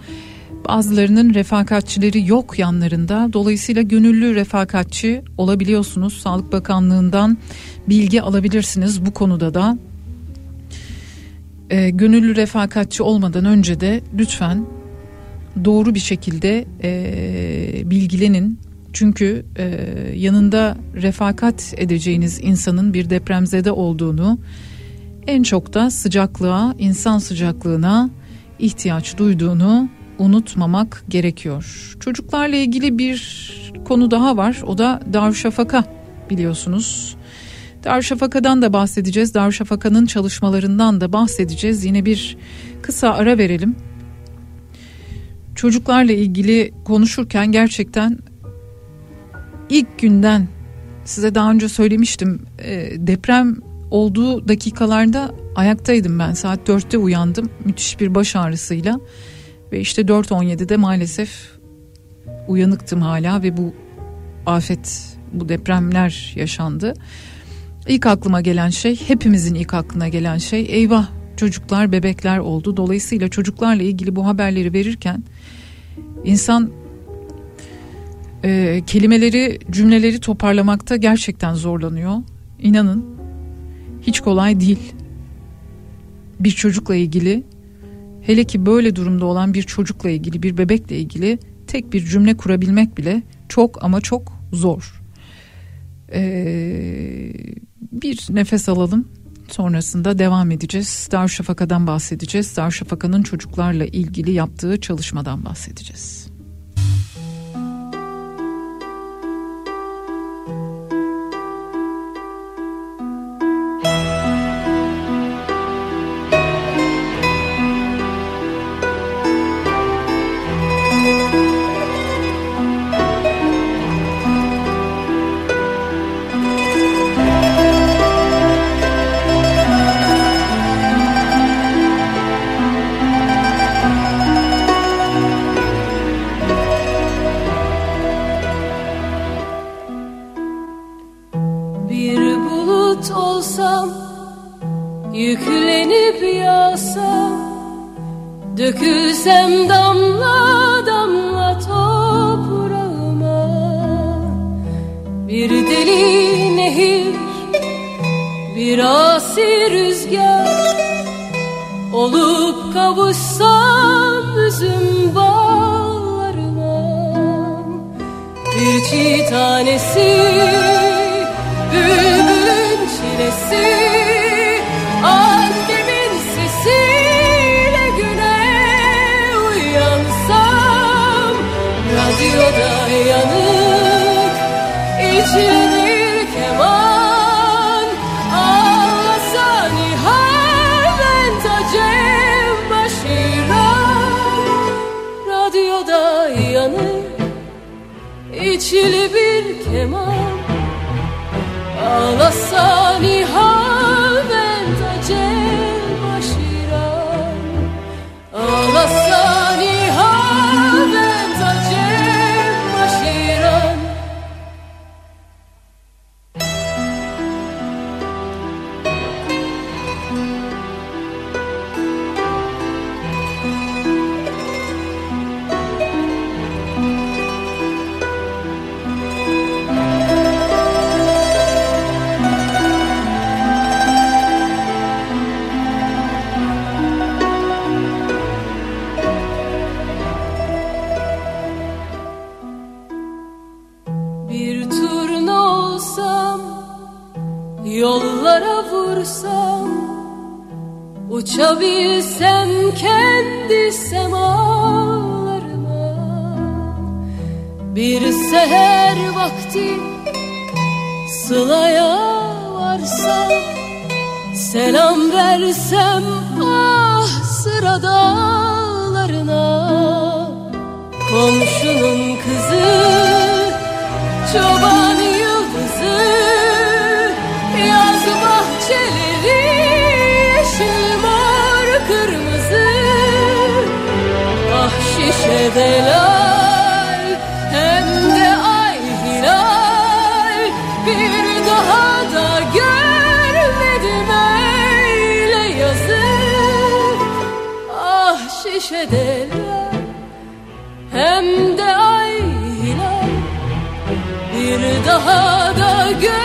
Bazılarının refakatçileri yok yanlarında. Dolayısıyla gönüllü refakatçi olabiliyorsunuz. Sağlık Bakanlığı'ndan bilgi alabilirsiniz bu konuda da. E, gönüllü refakatçi olmadan önce de lütfen doğru bir şekilde e, bilgilenin. Çünkü e, yanında refakat edeceğiniz insanın bir depremzede olduğunu en çok da sıcaklığa, insan sıcaklığına ihtiyaç duyduğunu unutmamak gerekiyor. Çocuklarla ilgili bir konu daha var. O da Darüşşafaka biliyorsunuz. Darüşşafaka'dan da bahsedeceğiz. Darüşşafaka'nın çalışmalarından da bahsedeceğiz. Yine bir kısa ara verelim. Çocuklarla ilgili konuşurken gerçekten ilk günden size daha önce söylemiştim e, deprem olduğu dakikalarda ayaktaydım ben saat 4'te uyandım müthiş bir baş ağrısıyla ve işte 4.17'de maalesef uyanıktım hala ve bu afet bu depremler yaşandı. İlk aklıma gelen şey hepimizin ilk aklına gelen şey eyvah çocuklar bebekler oldu. Dolayısıyla çocuklarla ilgili bu haberleri verirken insan e, kelimeleri cümleleri toparlamakta gerçekten zorlanıyor. İnanın hiç kolay değil. Bir çocukla ilgili hele ki böyle durumda olan bir çocukla ilgili bir bebekle ilgili tek bir cümle kurabilmek bile çok ama çok zor. Ee, bir nefes alalım sonrasında devam edeceğiz. Darüşşafaka'dan bahsedeceğiz. Darüşşafaka'nın çocuklarla ilgili yaptığı çalışmadan bahsedeceğiz. Yüklenip yağsam Dökülsem damla damla toprağıma. Bir deli nehir Bir asi rüzgar Olup kavuşsam üzüm bağlarıma. Bir çiğ tanesi Bülbülün çilesi Radyoda yanık içli bir keman. Ağlasa Nihal ben tacem başıram Radyoda yanık içli bir keman. Ağlasa Nihal Uçabilsem kendi semalarına Bir seher vakti Sılaya varsam Selam versem ah sıra dağlarına. Komşunun kızı Çoban Ah delal hem de ay hilal. Bir daha da görmedim öyle yazık. Ah şişe hem de ay hilal. Bir daha da görmedim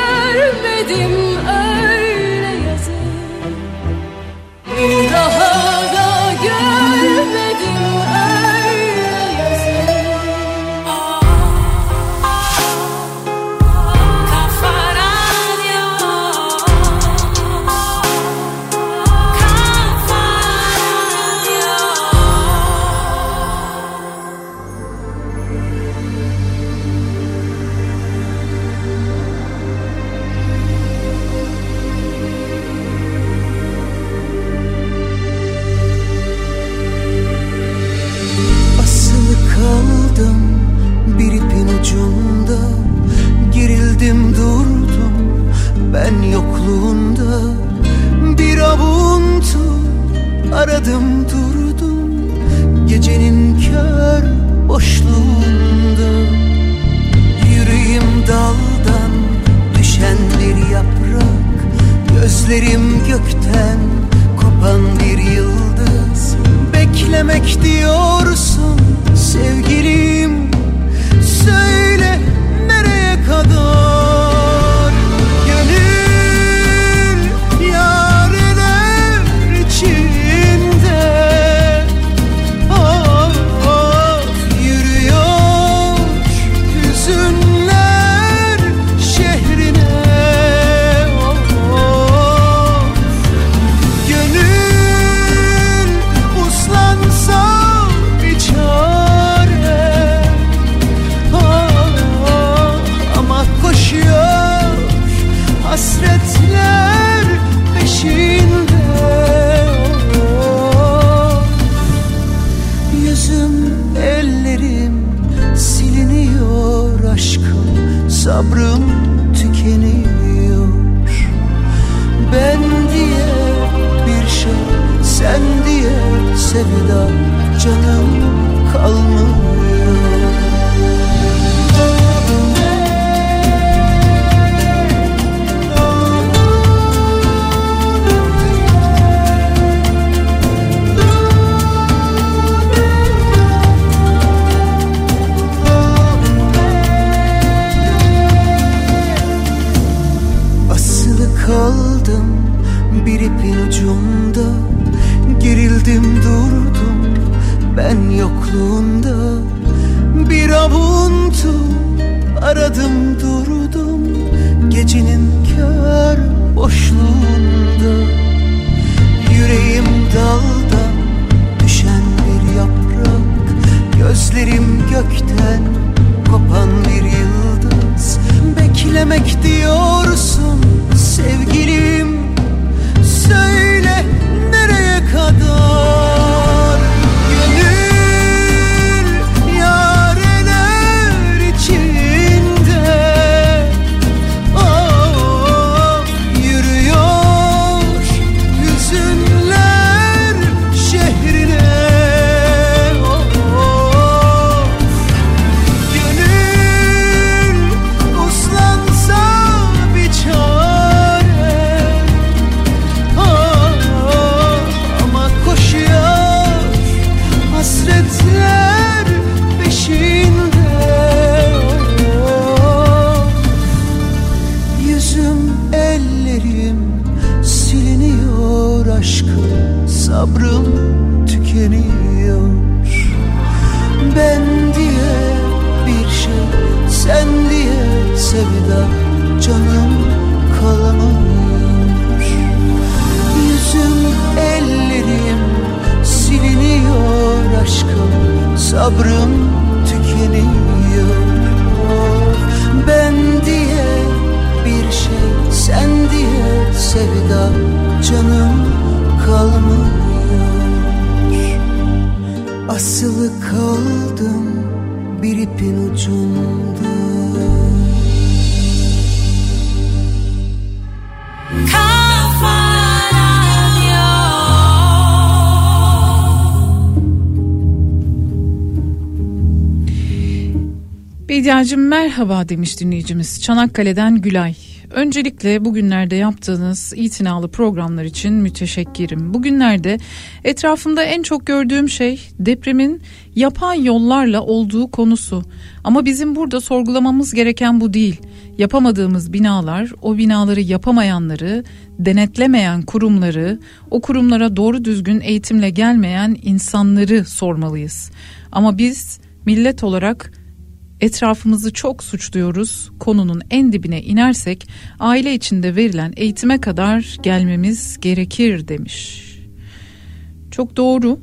merhaba demiş dinleyicimiz Çanakkale'den Gülay. Öncelikle bugünlerde yaptığınız itinalı programlar için müteşekkirim. Bugünlerde etrafımda en çok gördüğüm şey depremin yapay yollarla olduğu konusu. Ama bizim burada sorgulamamız gereken bu değil. Yapamadığımız binalar, o binaları yapamayanları, denetlemeyen kurumları, o kurumlara doğru düzgün eğitimle gelmeyen insanları sormalıyız. Ama biz millet olarak etrafımızı çok suçluyoruz. Konunun en dibine inersek aile içinde verilen eğitime kadar gelmemiz gerekir demiş. Çok doğru.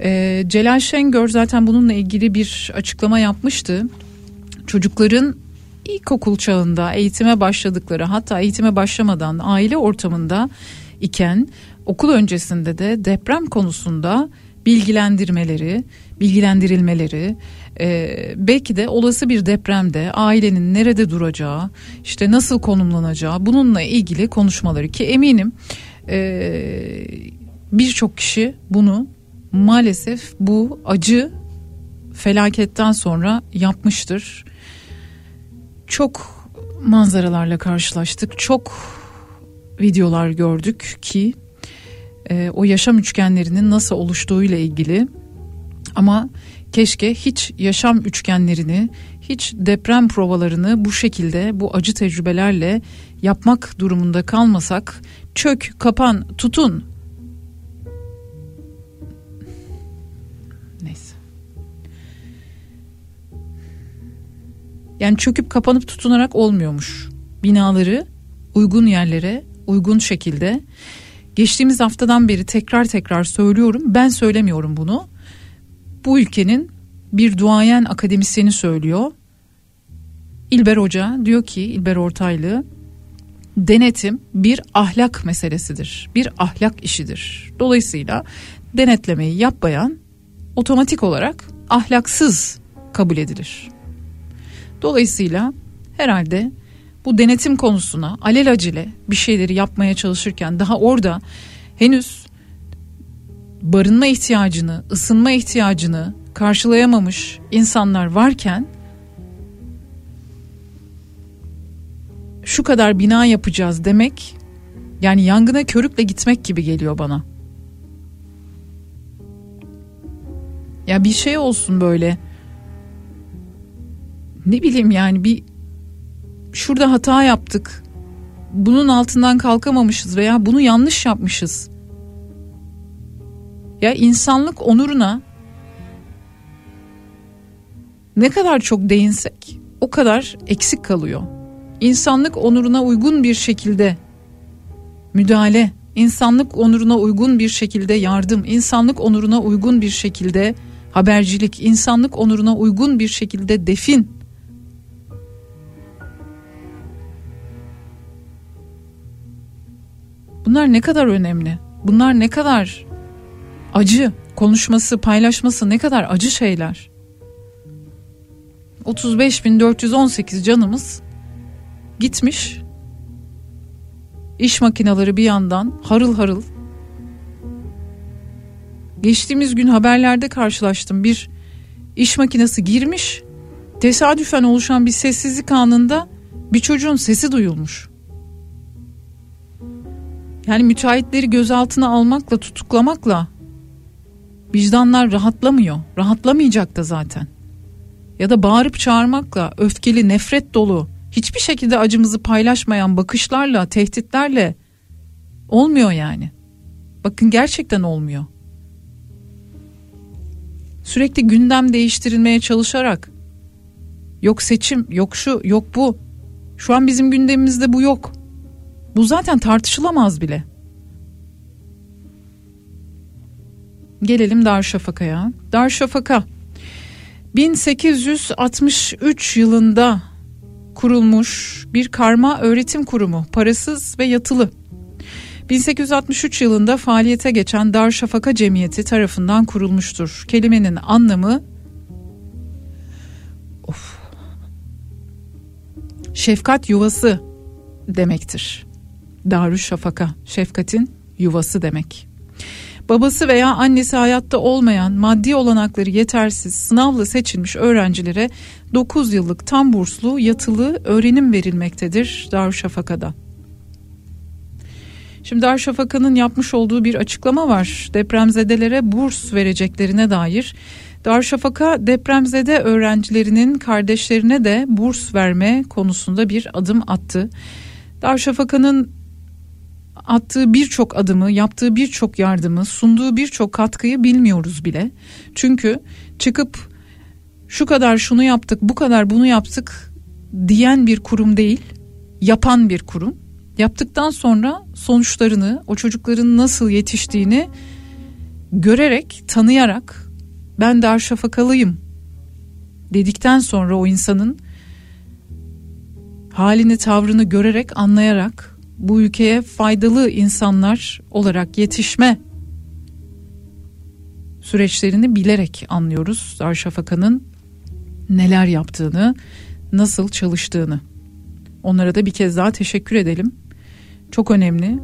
Ee, Celal Şengör zaten bununla ilgili bir açıklama yapmıştı. Çocukların ilkokul çağında eğitime başladıkları hatta eğitime başlamadan aile ortamında iken okul öncesinde de deprem konusunda bilgilendirmeleri, bilgilendirilmeleri, e, belki de olası bir depremde ailenin nerede duracağı, işte nasıl konumlanacağı bununla ilgili konuşmaları ki eminim e, birçok kişi bunu maalesef bu acı felaketten sonra yapmıştır. Çok manzaralarla karşılaştık, çok videolar gördük ki e, o yaşam üçgenlerinin nasıl oluştuğuyla ilgili ama keşke hiç yaşam üçgenlerini, hiç deprem provalarını bu şekilde, bu acı tecrübelerle yapmak durumunda kalmasak. Çök, kapan, tutun. Neyse. Yani çöküp kapanıp tutunarak olmuyormuş. Binaları uygun yerlere, uygun şekilde geçtiğimiz haftadan beri tekrar tekrar söylüyorum. Ben söylemiyorum bunu bu ülkenin bir duayen akademisyeni söylüyor. İlber Hoca diyor ki İlber Ortaylı denetim bir ahlak meselesidir. Bir ahlak işidir. Dolayısıyla denetlemeyi yapmayan otomatik olarak ahlaksız kabul edilir. Dolayısıyla herhalde bu denetim konusuna alelacele bir şeyleri yapmaya çalışırken daha orada henüz barınma ihtiyacını, ısınma ihtiyacını karşılayamamış insanlar varken şu kadar bina yapacağız demek yani yangına körükle gitmek gibi geliyor bana. Ya bir şey olsun böyle. Ne bileyim yani bir şurada hata yaptık. Bunun altından kalkamamışız veya bunu yanlış yapmışız. Ya insanlık onuruna ne kadar çok değinsek o kadar eksik kalıyor. İnsanlık onuruna uygun bir şekilde müdahale, insanlık onuruna uygun bir şekilde yardım, insanlık onuruna uygun bir şekilde habercilik, insanlık onuruna uygun bir şekilde defin. Bunlar ne kadar önemli? Bunlar ne kadar acı konuşması, paylaşması ne kadar acı şeyler. 35.418 canımız gitmiş. İş makineleri bir yandan harıl harıl. Geçtiğimiz gün haberlerde karşılaştım. Bir iş makinesi girmiş. Tesadüfen oluşan bir sessizlik anında bir çocuğun sesi duyulmuş. Yani müteahhitleri gözaltına almakla tutuklamakla vicdanlar rahatlamıyor. Rahatlamayacak da zaten. Ya da bağırıp çağırmakla, öfkeli, nefret dolu, hiçbir şekilde acımızı paylaşmayan bakışlarla, tehditlerle olmuyor yani. Bakın gerçekten olmuyor. Sürekli gündem değiştirilmeye çalışarak yok seçim, yok şu, yok bu. Şu an bizim gündemimizde bu yok. Bu zaten tartışılamaz bile. Gelelim Darüşşafaka'ya. Darüşşafaka 1863 yılında kurulmuş bir karma öğretim kurumu, parasız ve yatılı. 1863 yılında faaliyete geçen Darüşşafaka Cemiyeti tarafından kurulmuştur. Kelimenin anlamı of, şefkat yuvası demektir. Darüşşafaka, şefkatin yuvası demek. Babası veya annesi hayatta olmayan, maddi olanakları yetersiz, sınavla seçilmiş öğrencilere 9 yıllık tam burslu yatılı öğrenim verilmektedir Darüşşafaka'da. Şimdi Darüşşafaka'nın yapmış olduğu bir açıklama var. Depremzedelere burs vereceklerine dair. Darüşşafaka depremzede öğrencilerinin kardeşlerine de burs verme konusunda bir adım attı. Darüşşafaka'nın attığı birçok adımı, yaptığı birçok yardımı, sunduğu birçok katkıyı bilmiyoruz bile. Çünkü çıkıp şu kadar şunu yaptık, bu kadar bunu yaptık diyen bir kurum değil, yapan bir kurum. Yaptıktan sonra sonuçlarını, o çocukların nasıl yetiştiğini görerek, tanıyarak ben Darüşşafakalıyım dedikten sonra o insanın halini, tavrını görerek, anlayarak bu ülkeye faydalı insanlar olarak yetişme süreçlerini bilerek anlıyoruz Darüşşafaka'nın neler yaptığını, nasıl çalıştığını. Onlara da bir kez daha teşekkür edelim. Çok önemli.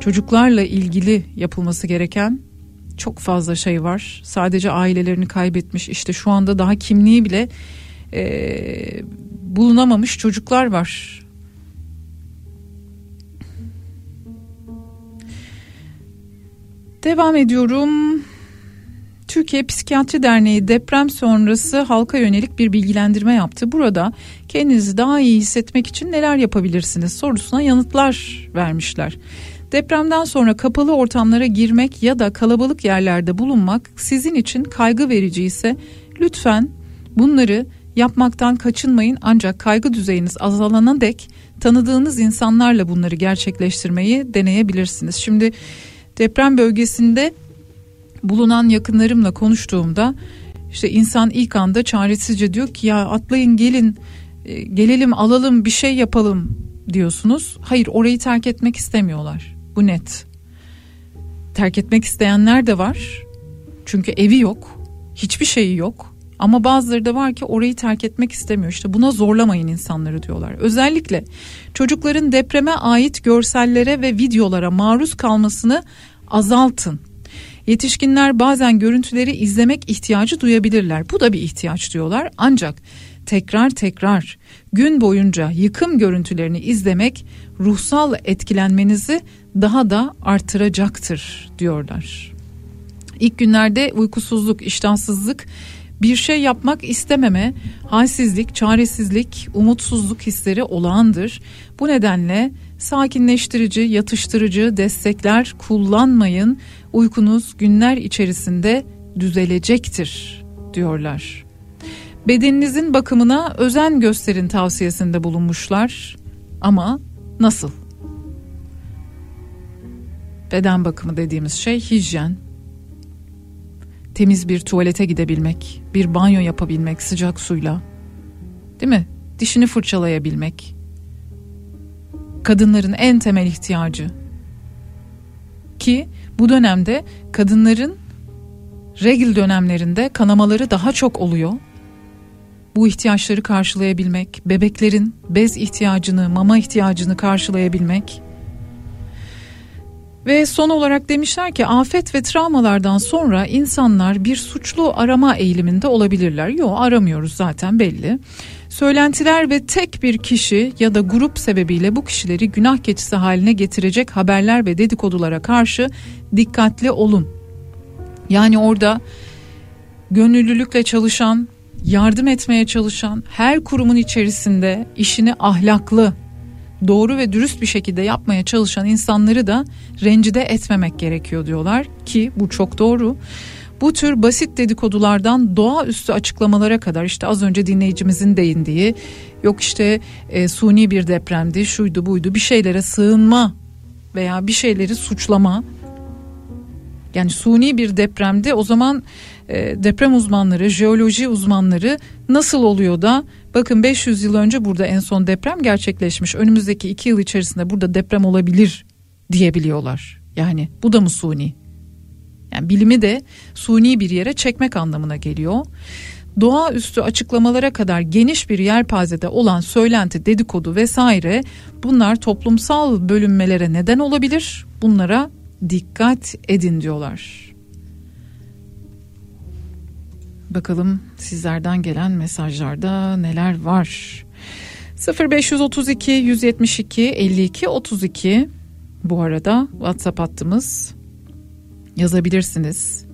Çocuklarla ilgili yapılması gereken çok fazla şey var. Sadece ailelerini kaybetmiş işte şu anda daha kimliği bile e, bulunamamış çocuklar var. Devam ediyorum. Türkiye Psikiyatri Derneği deprem sonrası halka yönelik bir bilgilendirme yaptı. Burada kendinizi daha iyi hissetmek için neler yapabilirsiniz sorusuna yanıtlar vermişler. Depremden sonra kapalı ortamlara girmek ya da kalabalık yerlerde bulunmak sizin için kaygı verici ise lütfen bunları yapmaktan kaçınmayın ancak kaygı düzeyiniz azalana dek tanıdığınız insanlarla bunları gerçekleştirmeyi deneyebilirsiniz. Şimdi deprem bölgesinde bulunan yakınlarımla konuştuğumda işte insan ilk anda çaresizce diyor ki ya atlayın gelin e, gelelim alalım bir şey yapalım diyorsunuz. Hayır orayı terk etmek istemiyorlar. Bu net. Terk etmek isteyenler de var. Çünkü evi yok. Hiçbir şeyi yok. Ama bazıları da var ki orayı terk etmek istemiyor. İşte buna zorlamayın insanları diyorlar. Özellikle çocukların depreme ait görsellere ve videolara maruz kalmasını azaltın. Yetişkinler bazen görüntüleri izlemek ihtiyacı duyabilirler. Bu da bir ihtiyaç diyorlar. Ancak tekrar tekrar gün boyunca yıkım görüntülerini izlemek ruhsal etkilenmenizi daha da artıracaktır diyorlar. İlk günlerde uykusuzluk, iştahsızlık, bir şey yapmak istememe, halsizlik, çaresizlik, umutsuzluk hisleri olağandır. Bu nedenle sakinleştirici, yatıştırıcı destekler kullanmayın. Uykunuz günler içerisinde düzelecektir diyorlar. Bedeninizin bakımına özen gösterin tavsiyesinde bulunmuşlar. Ama nasıl? Beden bakımı dediğimiz şey hijyen. Temiz bir tuvalete gidebilmek, bir banyo yapabilmek sıcak suyla. Değil mi? Dişini fırçalayabilmek. Kadınların en temel ihtiyacı. Ki bu dönemde kadınların regl dönemlerinde kanamaları daha çok oluyor. Bu ihtiyaçları karşılayabilmek, bebeklerin bez ihtiyacını, mama ihtiyacını karşılayabilmek. Ve son olarak demişler ki afet ve travmalardan sonra insanlar bir suçlu arama eğiliminde olabilirler. Yok aramıyoruz zaten belli. Söylentiler ve tek bir kişi ya da grup sebebiyle bu kişileri günah keçisi haline getirecek haberler ve dedikodulara karşı dikkatli olun. Yani orada gönüllülükle çalışan, yardım etmeye çalışan her kurumun içerisinde işini ahlaklı, doğru ve dürüst bir şekilde yapmaya çalışan insanları da rencide etmemek gerekiyor diyorlar ki bu çok doğru. Bu tür basit dedikodulardan doğaüstü açıklamalara kadar işte az önce dinleyicimizin değindiği yok işte e, suni bir depremdi şuydu buydu bir şeylere sığınma veya bir şeyleri suçlama yani suni bir depremde o zaman e, deprem uzmanları, jeoloji uzmanları nasıl oluyor da bakın 500 yıl önce burada en son deprem gerçekleşmiş. Önümüzdeki 2 yıl içerisinde burada deprem olabilir diyebiliyorlar. Yani bu da mı suni? Yani bilimi de suni bir yere çekmek anlamına geliyor. Doğaüstü açıklamalara kadar geniş bir yelpazede olan söylenti, dedikodu vesaire bunlar toplumsal bölünmelere neden olabilir. Bunlara dikkat edin diyorlar. Bakalım sizlerden gelen mesajlarda neler var. 0532 172 52 32 bu arada WhatsApp hattımız yazabilirsiniz.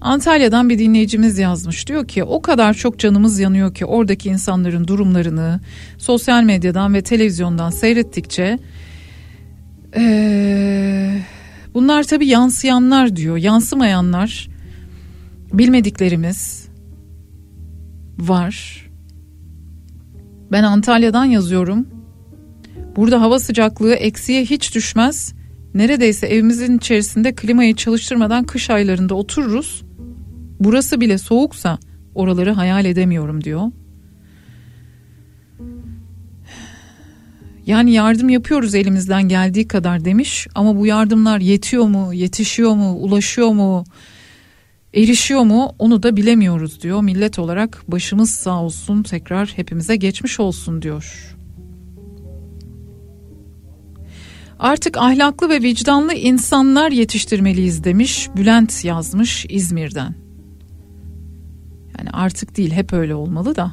Antalya'dan bir dinleyicimiz yazmış diyor ki o kadar çok canımız yanıyor ki oradaki insanların durumlarını sosyal medyadan ve televizyondan seyrettikçe ee, bunlar tabi yansıyanlar diyor yansımayanlar bilmediklerimiz var. Ben Antalya'dan yazıyorum. Burada hava sıcaklığı eksiye hiç düşmez. Neredeyse evimizin içerisinde klimayı çalıştırmadan kış aylarında otururuz. Burası bile soğuksa oraları hayal edemiyorum diyor. Yani yardım yapıyoruz elimizden geldiği kadar demiş ama bu yardımlar yetiyor mu, yetişiyor mu, ulaşıyor mu, erişiyor mu onu da bilemiyoruz diyor. Millet olarak başımız sağ olsun tekrar hepimize geçmiş olsun diyor. Artık ahlaklı ve vicdanlı insanlar yetiştirmeliyiz demiş Bülent yazmış İzmir'den. Yani artık değil hep öyle olmalı da.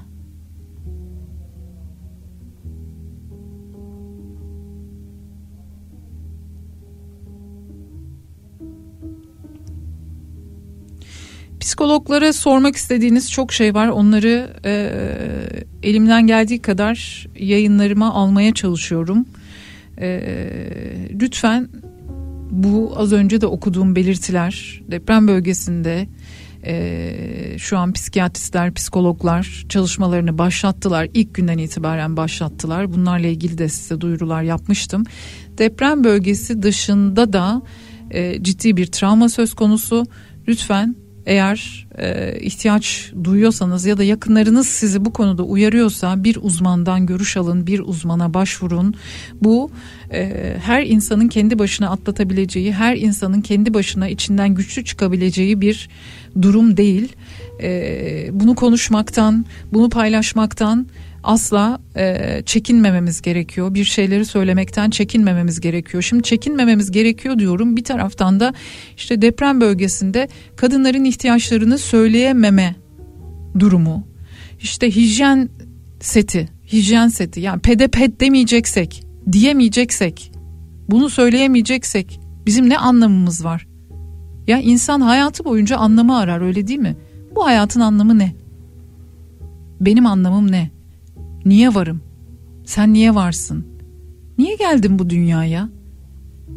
Psikologlara sormak istediğiniz çok şey var. Onları e, elimden geldiği kadar yayınlarıma almaya çalışıyorum. E, lütfen bu az önce de okuduğum belirtiler deprem bölgesinde e, şu an psikiyatristler, psikologlar çalışmalarını başlattılar. İlk günden itibaren başlattılar. Bunlarla ilgili de size duyurular yapmıştım. Deprem bölgesi dışında da e, ciddi bir travma söz konusu. Lütfen eğer e, ihtiyaç duyuyorsanız ya da yakınlarınız sizi bu konuda uyarıyorsa bir uzmandan görüş alın, bir uzmana başvurun. Bu e, her insanın kendi başına atlatabileceği, her insanın kendi başına içinden güçlü çıkabileceği bir durum değil. E, bunu konuşmaktan, bunu paylaşmaktan asla e, çekinmememiz gerekiyor. Bir şeyleri söylemekten çekinmememiz gerekiyor. Şimdi çekinmememiz gerekiyor diyorum. Bir taraftan da işte deprem bölgesinde kadınların ihtiyaçlarını söyleyememe durumu. İşte hijyen seti, hijyen seti yani pede ped demeyeceksek, diyemeyeceksek, bunu söyleyemeyeceksek bizim ne anlamımız var? Ya insan hayatı boyunca anlamı arar öyle değil mi? Bu hayatın anlamı ne? Benim anlamım ne? Niye varım? Sen niye varsın? Niye geldim bu dünyaya?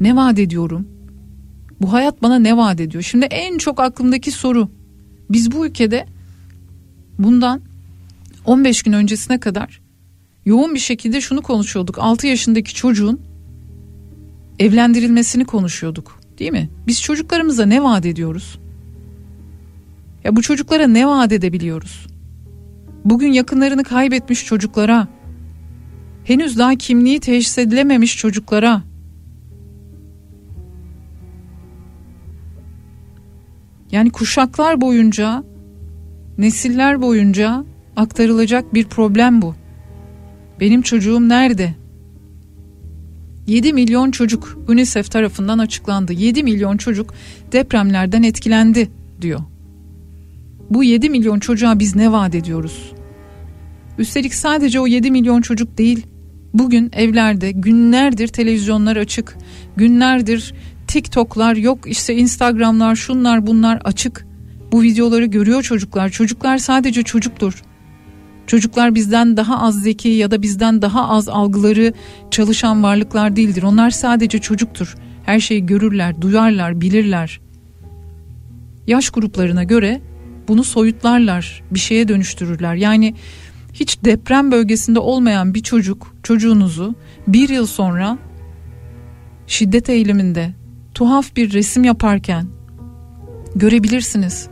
Ne vaat ediyorum? Bu hayat bana ne vaat ediyor? Şimdi en çok aklımdaki soru. Biz bu ülkede bundan 15 gün öncesine kadar yoğun bir şekilde şunu konuşuyorduk. 6 yaşındaki çocuğun evlendirilmesini konuşuyorduk. Değil mi? Biz çocuklarımıza ne vaat ediyoruz? Ya bu çocuklara ne vaat edebiliyoruz? Bugün yakınlarını kaybetmiş çocuklara, henüz daha kimliği teşhis edilememiş çocuklara, yani kuşaklar boyunca, nesiller boyunca aktarılacak bir problem bu. Benim çocuğum nerede? 7 milyon çocuk UNICEF tarafından açıklandı. 7 milyon çocuk depremlerden etkilendi diyor. Bu 7 milyon çocuğa biz ne vaat ediyoruz? Üstelik sadece o 7 milyon çocuk değil. Bugün evlerde günlerdir televizyonlar açık. Günlerdir TikTok'lar yok işte Instagram'lar şunlar bunlar açık. Bu videoları görüyor çocuklar. Çocuklar sadece çocuktur. Çocuklar bizden daha az zeki ya da bizden daha az algıları çalışan varlıklar değildir. Onlar sadece çocuktur. Her şeyi görürler, duyarlar, bilirler. Yaş gruplarına göre bunu soyutlarlar, bir şeye dönüştürürler. Yani hiç deprem bölgesinde olmayan bir çocuk, çocuğunuzu bir yıl sonra şiddet eğiliminde tuhaf bir resim yaparken görebilirsiniz.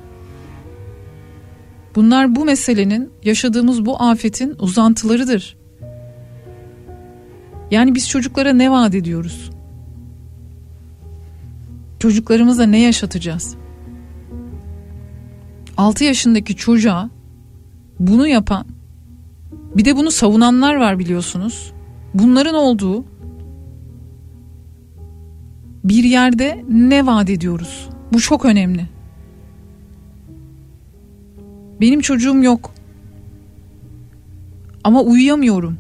Bunlar bu meselenin, yaşadığımız bu afetin uzantılarıdır. Yani biz çocuklara ne vaat ediyoruz? Çocuklarımıza ne yaşatacağız? 6 yaşındaki çocuğa bunu yapan bir de bunu savunanlar var biliyorsunuz. Bunların olduğu bir yerde ne vaat ediyoruz? Bu çok önemli. Benim çocuğum yok. Ama uyuyamıyorum.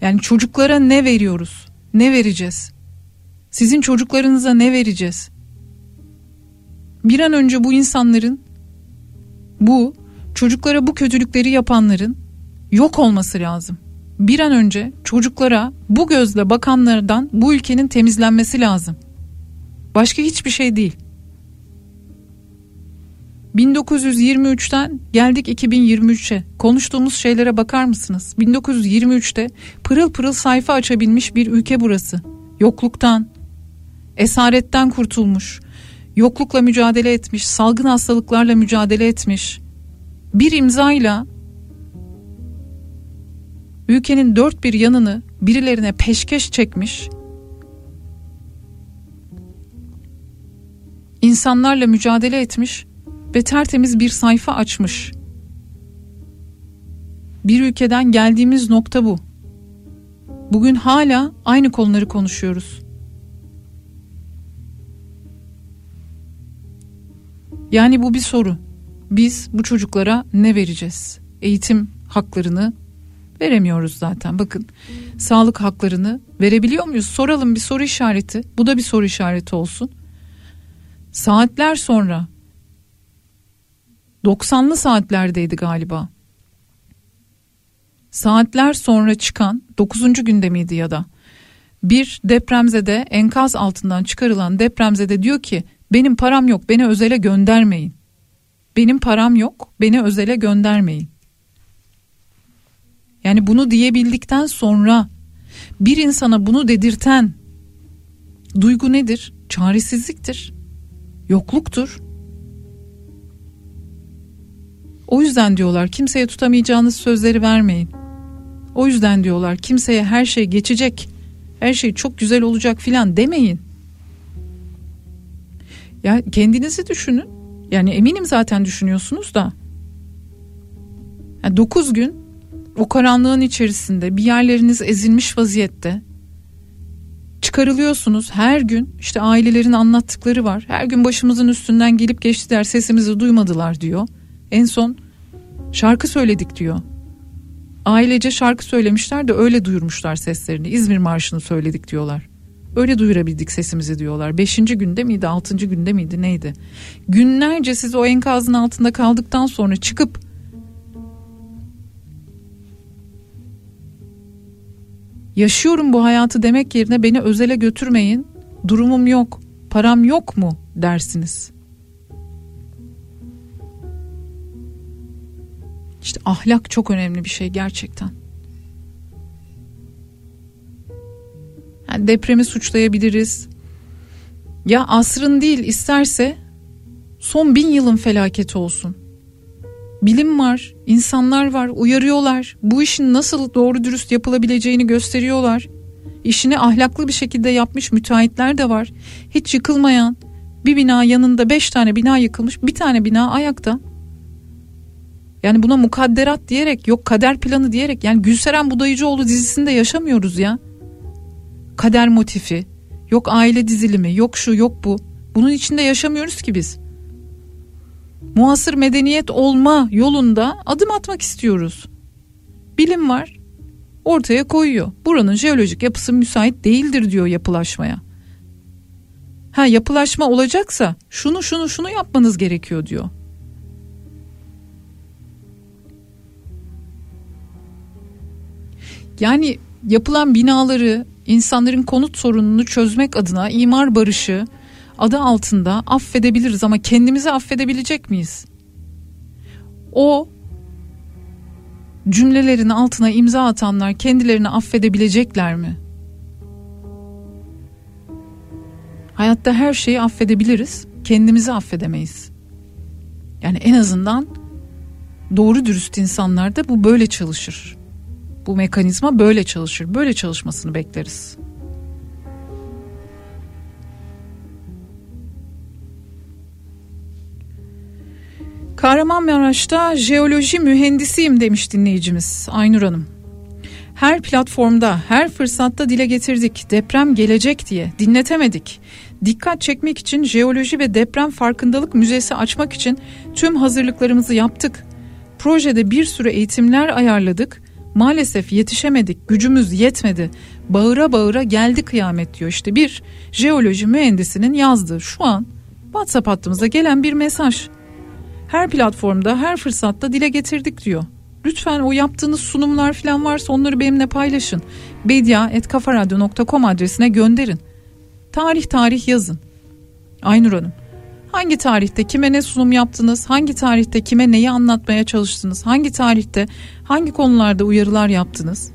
Yani çocuklara ne veriyoruz? Ne vereceğiz? Sizin çocuklarınıza ne vereceğiz? Bir an önce bu insanların bu çocuklara bu kötülükleri yapanların yok olması lazım. Bir an önce çocuklara bu gözle bakanlardan bu ülkenin temizlenmesi lazım. Başka hiçbir şey değil. 1923'ten geldik 2023'e. Konuştuğumuz şeylere bakar mısınız? 1923'te pırıl pırıl sayfa açabilmiş bir ülke burası. Yokluktan, esaretten kurtulmuş, yoklukla mücadele etmiş, salgın hastalıklarla mücadele etmiş. Bir imzayla ülkenin dört bir yanını birilerine peşkeş çekmiş. insanlarla mücadele etmiş ve tertemiz bir sayfa açmış. Bir ülkeden geldiğimiz nokta bu. Bugün hala aynı konuları konuşuyoruz. Yani bu bir soru. Biz bu çocuklara ne vereceğiz? Eğitim haklarını veremiyoruz zaten. Bakın sağlık haklarını verebiliyor muyuz? Soralım bir soru işareti. Bu da bir soru işareti olsun. Saatler sonra 90'lı saatlerdeydi galiba. Saatler sonra çıkan 9. günde miydi ya da bir depremzede enkaz altından çıkarılan depremzede diyor ki benim param yok beni özele göndermeyin. Benim param yok beni özele göndermeyin. Yani bunu diyebildikten sonra bir insana bunu dedirten duygu nedir? Çaresizliktir. Yokluktur. O yüzden diyorlar kimseye tutamayacağınız sözleri vermeyin. O yüzden diyorlar kimseye her şey geçecek, her şey çok güzel olacak filan demeyin. Ya kendinizi düşünün. Yani eminim zaten düşünüyorsunuz da. 9 gün o karanlığın içerisinde bir yerleriniz ezilmiş vaziyette. Çıkarılıyorsunuz. Her gün işte ailelerin anlattıkları var. Her gün başımızın üstünden gelip geçtiler sesimizi duymadılar diyor. En son şarkı söyledik diyor. Ailece şarkı söylemişler de öyle duyurmuşlar seslerini. İzmir Marşı'nı söyledik diyorlar öyle duyurabildik sesimizi diyorlar beşinci günde miydi altıncı günde miydi neydi günlerce siz o enkazın altında kaldıktan sonra çıkıp yaşıyorum bu hayatı demek yerine beni özele götürmeyin. Durumum yok, param yok mu dersiniz. İşte ahlak çok önemli bir şey gerçekten. Yani depremi suçlayabiliriz. Ya asrın değil isterse son bin yılın felaketi olsun bilim var, insanlar var, uyarıyorlar. Bu işin nasıl doğru dürüst yapılabileceğini gösteriyorlar. İşini ahlaklı bir şekilde yapmış müteahhitler de var. Hiç yıkılmayan bir bina yanında beş tane bina yıkılmış bir tane bina ayakta. Yani buna mukadderat diyerek yok kader planı diyerek yani Gülseren Budayıcıoğlu dizisinde yaşamıyoruz ya. Kader motifi yok aile dizilimi yok şu yok bu. Bunun içinde yaşamıyoruz ki biz muasır medeniyet olma yolunda adım atmak istiyoruz. Bilim var ortaya koyuyor. Buranın jeolojik yapısı müsait değildir diyor yapılaşmaya. Ha yapılaşma olacaksa şunu şunu şunu yapmanız gerekiyor diyor. Yani yapılan binaları insanların konut sorununu çözmek adına imar barışı adı altında affedebiliriz ama kendimizi affedebilecek miyiz? O cümlelerin altına imza atanlar kendilerini affedebilecekler mi? Hayatta her şeyi affedebiliriz, kendimizi affedemeyiz. Yani en azından doğru dürüst insanlarda bu böyle çalışır. Bu mekanizma böyle çalışır. Böyle çalışmasını bekleriz. Kahramanmaraş'ta jeoloji mühendisiyim demiş dinleyicimiz Aynur Hanım. Her platformda, her fırsatta dile getirdik. Deprem gelecek diye dinletemedik. Dikkat çekmek için jeoloji ve deprem farkındalık müzesi açmak için tüm hazırlıklarımızı yaptık. Projede bir sürü eğitimler ayarladık. Maalesef yetişemedik, gücümüz yetmedi. Bağıra bağıra geldi kıyamet diyor. İşte bir jeoloji mühendisinin yazdığı şu an WhatsApp hattımıza gelen bir mesaj. Her platformda, her fırsatta dile getirdik diyor. Lütfen o yaptığınız sunumlar falan varsa onları benimle paylaşın. bedia.kafaradyo.com adresine gönderin. Tarih tarih yazın. Aynur Hanım. Hangi tarihte kime ne sunum yaptınız? Hangi tarihte kime neyi anlatmaya çalıştınız? Hangi tarihte hangi konularda uyarılar yaptınız?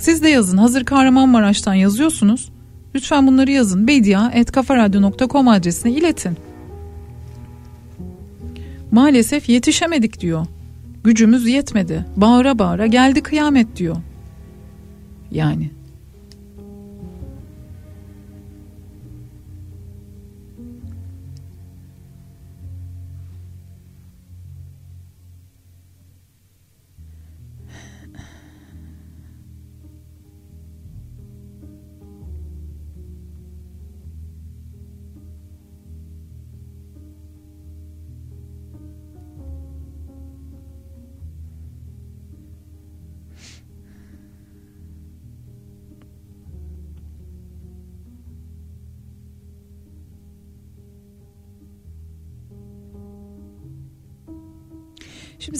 Siz de yazın. Hazır Kahramanmaraş'tan yazıyorsunuz. Lütfen bunları yazın. bedia.kafaradyo.com adresine iletin. Maalesef yetişemedik diyor. Gücümüz yetmedi. Bağıra bağıra geldi kıyamet diyor. Yani.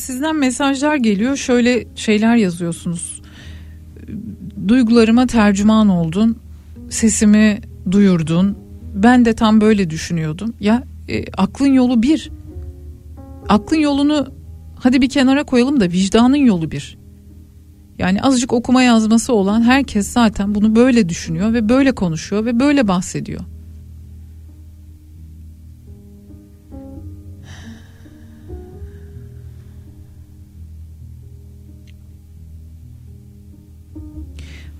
Sizden mesajlar geliyor. Şöyle şeyler yazıyorsunuz. Duygularıma tercüman oldun. Sesimi duyurdun. Ben de tam böyle düşünüyordum. Ya e, aklın yolu bir. Aklın yolunu hadi bir kenara koyalım da vicdanın yolu bir. Yani azıcık okuma yazması olan herkes zaten bunu böyle düşünüyor ve böyle konuşuyor ve böyle bahsediyor.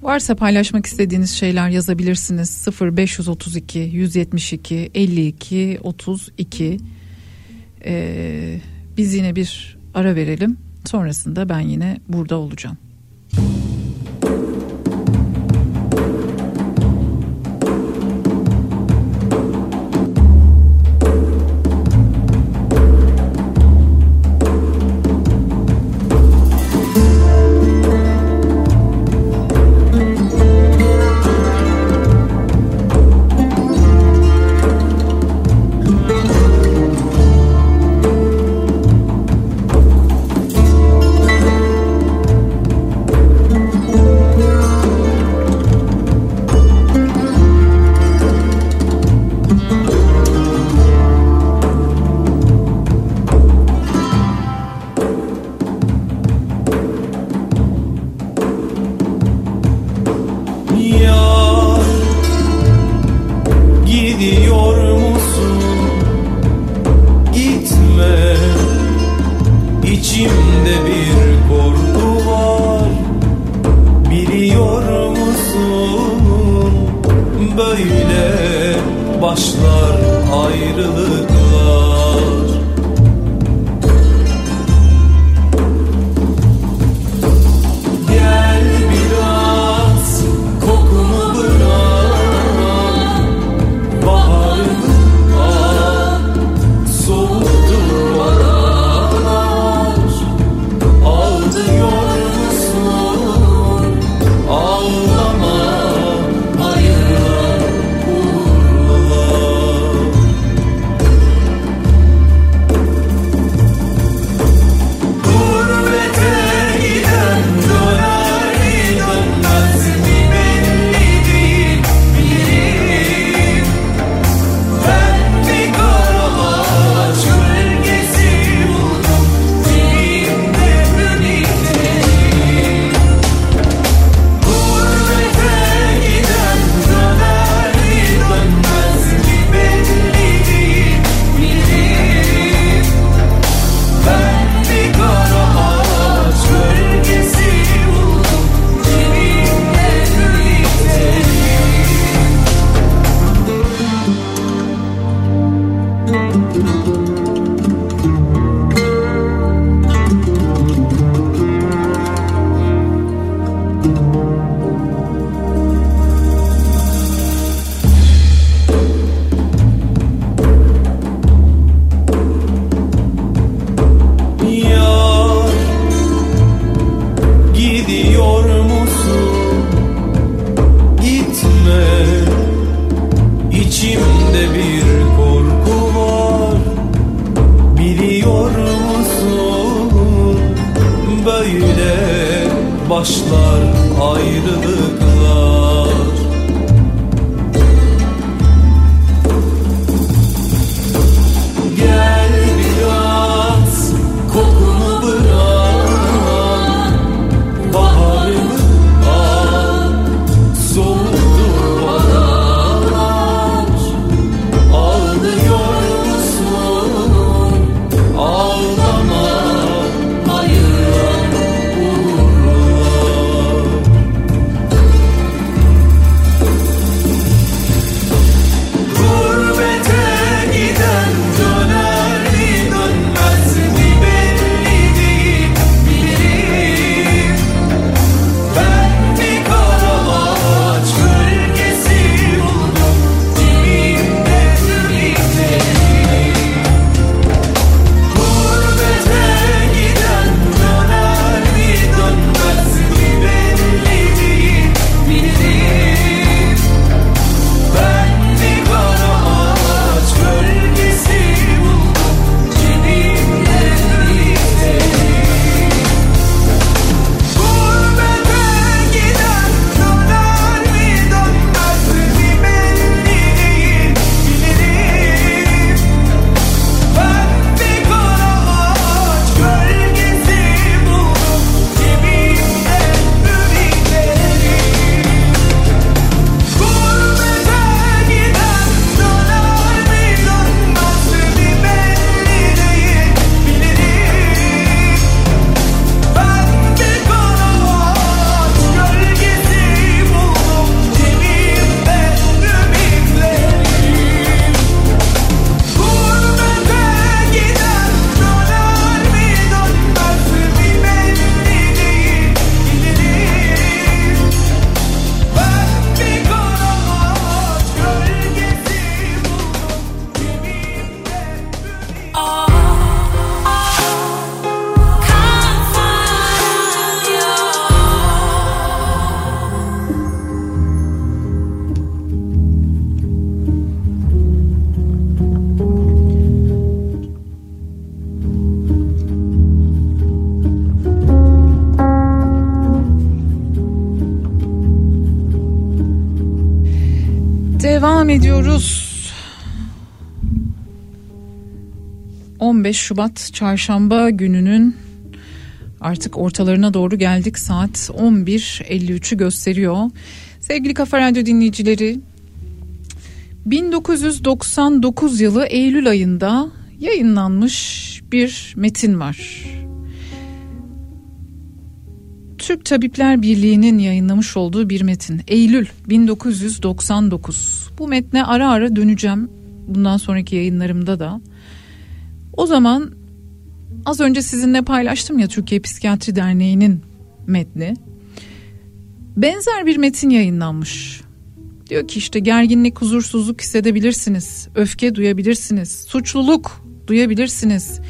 Varsa paylaşmak istediğiniz şeyler yazabilirsiniz. 0532 172 52 32 ee, biz yine bir ara verelim. Sonrasında ben yine burada olacağım. Devam ediyoruz. 15 Şubat çarşamba gününün artık ortalarına doğru geldik. Saat 11.53'ü gösteriyor. Sevgili Kafa Radyo dinleyicileri 1999 yılı Eylül ayında yayınlanmış bir metin var. Türk Tabipler Birliği'nin yayınlamış olduğu bir metin. Eylül 1999. Bu metne ara ara döneceğim bundan sonraki yayınlarımda da. O zaman az önce sizinle paylaştım ya Türkiye Psikiyatri Derneği'nin metni. Benzer bir metin yayınlanmış. Diyor ki işte gerginlik, huzursuzluk hissedebilirsiniz, öfke duyabilirsiniz, suçluluk duyabilirsiniz.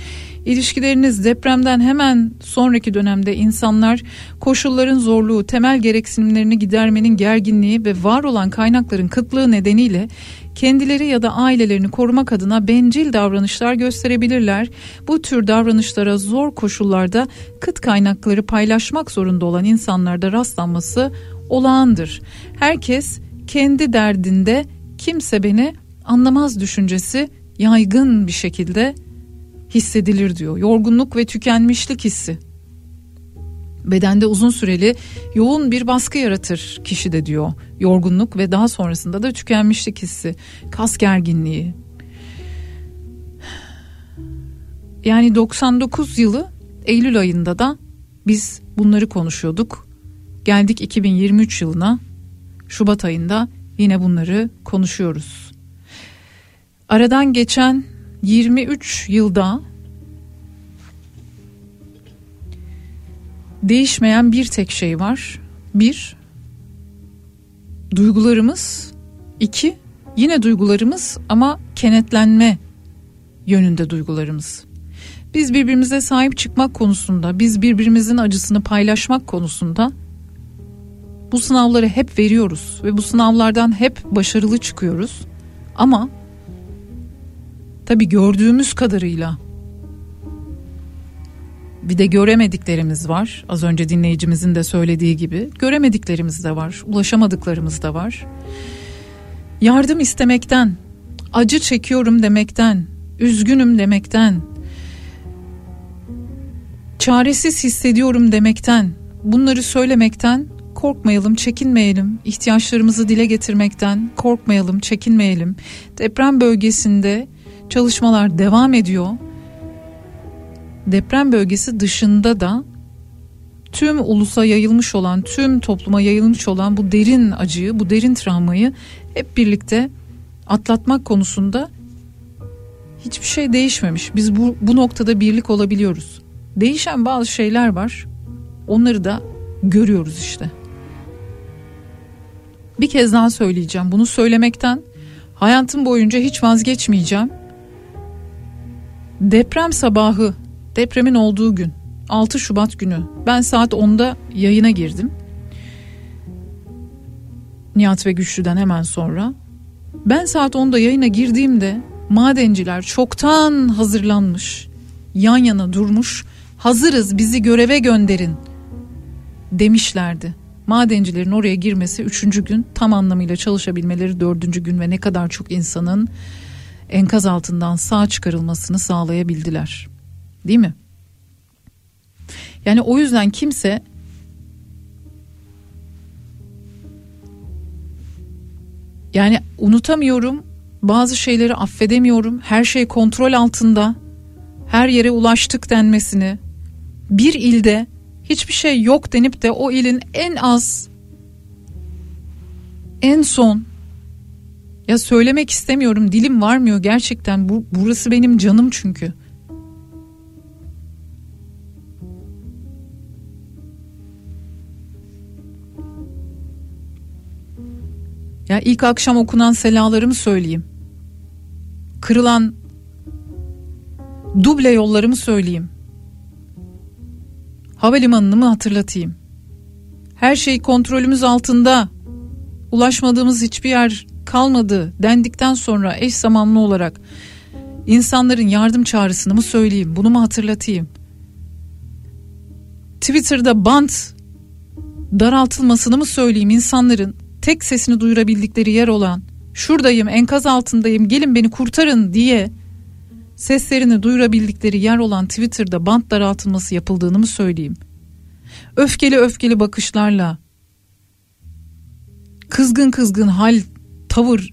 İlişkileriniz depremden hemen sonraki dönemde insanlar koşulların zorluğu, temel gereksinimlerini gidermenin gerginliği ve var olan kaynakların kıtlığı nedeniyle kendileri ya da ailelerini korumak adına bencil davranışlar gösterebilirler. Bu tür davranışlara zor koşullarda kıt kaynakları paylaşmak zorunda olan insanlarda rastlanması olağandır. Herkes kendi derdinde kimse beni anlamaz düşüncesi yaygın bir şekilde hissedilir diyor. Yorgunluk ve tükenmişlik hissi. Bedende uzun süreli yoğun bir baskı yaratır kişi de diyor. Yorgunluk ve daha sonrasında da tükenmişlik hissi, kas gerginliği. Yani 99 yılı Eylül ayında da biz bunları konuşuyorduk. Geldik 2023 yılına. Şubat ayında yine bunları konuşuyoruz. Aradan geçen 23 yılda değişmeyen bir tek şey var. Bir, duygularımız. iki yine duygularımız ama kenetlenme yönünde duygularımız. Biz birbirimize sahip çıkmak konusunda, biz birbirimizin acısını paylaşmak konusunda bu sınavları hep veriyoruz ve bu sınavlardan hep başarılı çıkıyoruz. Ama tabii gördüğümüz kadarıyla Bir de göremediklerimiz var. Az önce dinleyicimizin de söylediği gibi. Göremediklerimiz de var. Ulaşamadıklarımız da var. Yardım istemekten, acı çekiyorum demekten, üzgünüm demekten, çaresiz hissediyorum demekten, bunları söylemekten korkmayalım, çekinmeyelim. İhtiyaçlarımızı dile getirmekten korkmayalım, çekinmeyelim. Deprem bölgesinde çalışmalar devam ediyor. Deprem bölgesi dışında da tüm ulusa yayılmış olan, tüm topluma yayılmış olan bu derin acıyı, bu derin travmayı hep birlikte atlatmak konusunda hiçbir şey değişmemiş. Biz bu, bu noktada birlik olabiliyoruz. Değişen bazı şeyler var. Onları da görüyoruz işte. Bir kez daha söyleyeceğim. Bunu söylemekten hayatım boyunca hiç vazgeçmeyeceğim. Deprem sabahı, depremin olduğu gün, 6 Şubat günü ben saat 10'da yayına girdim. Nihat ve Güçlü'den hemen sonra. Ben saat 10'da yayına girdiğimde madenciler çoktan hazırlanmış, yan yana durmuş, hazırız bizi göreve gönderin demişlerdi. Madencilerin oraya girmesi üçüncü gün tam anlamıyla çalışabilmeleri dördüncü gün ve ne kadar çok insanın enkaz altından sağ çıkarılmasını sağlayabildiler. Değil mi? Yani o yüzden kimse yani unutamıyorum bazı şeyleri affedemiyorum her şey kontrol altında her yere ulaştık denmesini bir ilde hiçbir şey yok denip de o ilin en az en son ya söylemek istemiyorum dilim varmıyor gerçekten bu burası benim canım çünkü. Ya ilk akşam okunan selalarımı söyleyeyim. Kırılan duble yollarımı söyleyeyim. Havalimanını mı hatırlatayım? Her şey kontrolümüz altında. Ulaşmadığımız hiçbir yer kalmadı dendikten sonra eş zamanlı olarak insanların yardım çağrısını mı söyleyeyim? Bunu mu hatırlatayım? Twitter'da bant daraltılmasını mı söyleyeyim insanların tek sesini duyurabildikleri yer olan şuradayım enkaz altındayım gelin beni kurtarın diye seslerini duyurabildikleri yer olan Twitter'da bant daraltılması yapıldığını mı söyleyeyim? Öfkeli öfkeli bakışlarla kızgın kızgın hal, tavır,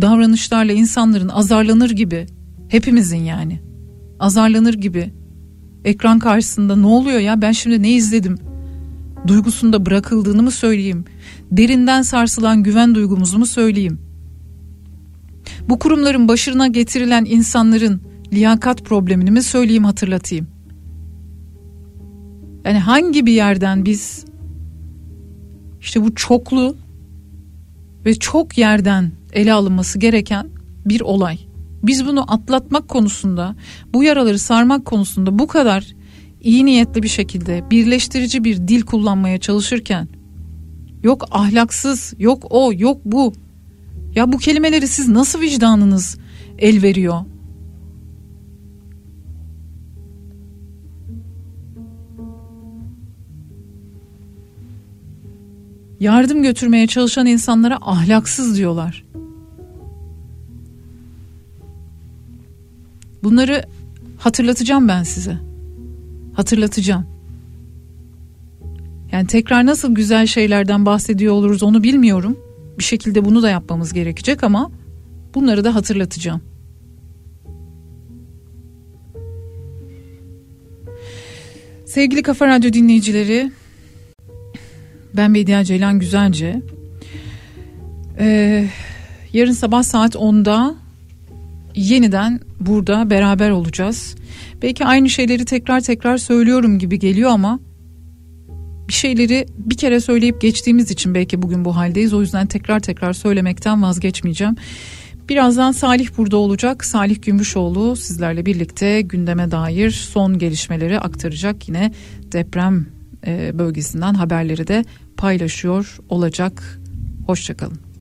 davranışlarla insanların azarlanır gibi hepimizin yani azarlanır gibi ekran karşısında ne oluyor ya ben şimdi ne izledim duygusunda bırakıldığını mı söyleyeyim derinden sarsılan güven duygumuzu mu söyleyeyim bu kurumların başına getirilen insanların liyakat problemini mi söyleyeyim hatırlatayım. Yani hangi bir yerden biz işte bu çoklu ve çok yerden ele alınması gereken bir olay. Biz bunu atlatmak konusunda, bu yaraları sarmak konusunda bu kadar iyi niyetli bir şekilde birleştirici bir dil kullanmaya çalışırken yok ahlaksız, yok o, yok bu ya bu kelimeleri siz nasıl vicdanınız el veriyor? Yardım götürmeye çalışan insanlara ahlaksız diyorlar. Bunları hatırlatacağım ben size. Hatırlatacağım. Yani tekrar nasıl güzel şeylerden bahsediyor oluruz onu bilmiyorum bir şekilde bunu da yapmamız gerekecek ama bunları da hatırlatacağım. Sevgili Kafa Radyo dinleyicileri, ben Bediye Ceylan Güzelce. Ee, yarın sabah saat 10'da yeniden burada beraber olacağız. Belki aynı şeyleri tekrar tekrar söylüyorum gibi geliyor ama bir şeyleri bir kere söyleyip geçtiğimiz için belki bugün bu haldeyiz. O yüzden tekrar tekrar söylemekten vazgeçmeyeceğim. Birazdan Salih burada olacak. Salih Gümüşoğlu sizlerle birlikte gündeme dair son gelişmeleri aktaracak. Yine deprem e, bölgesinden haberleri de paylaşıyor olacak. Hoşçakalın.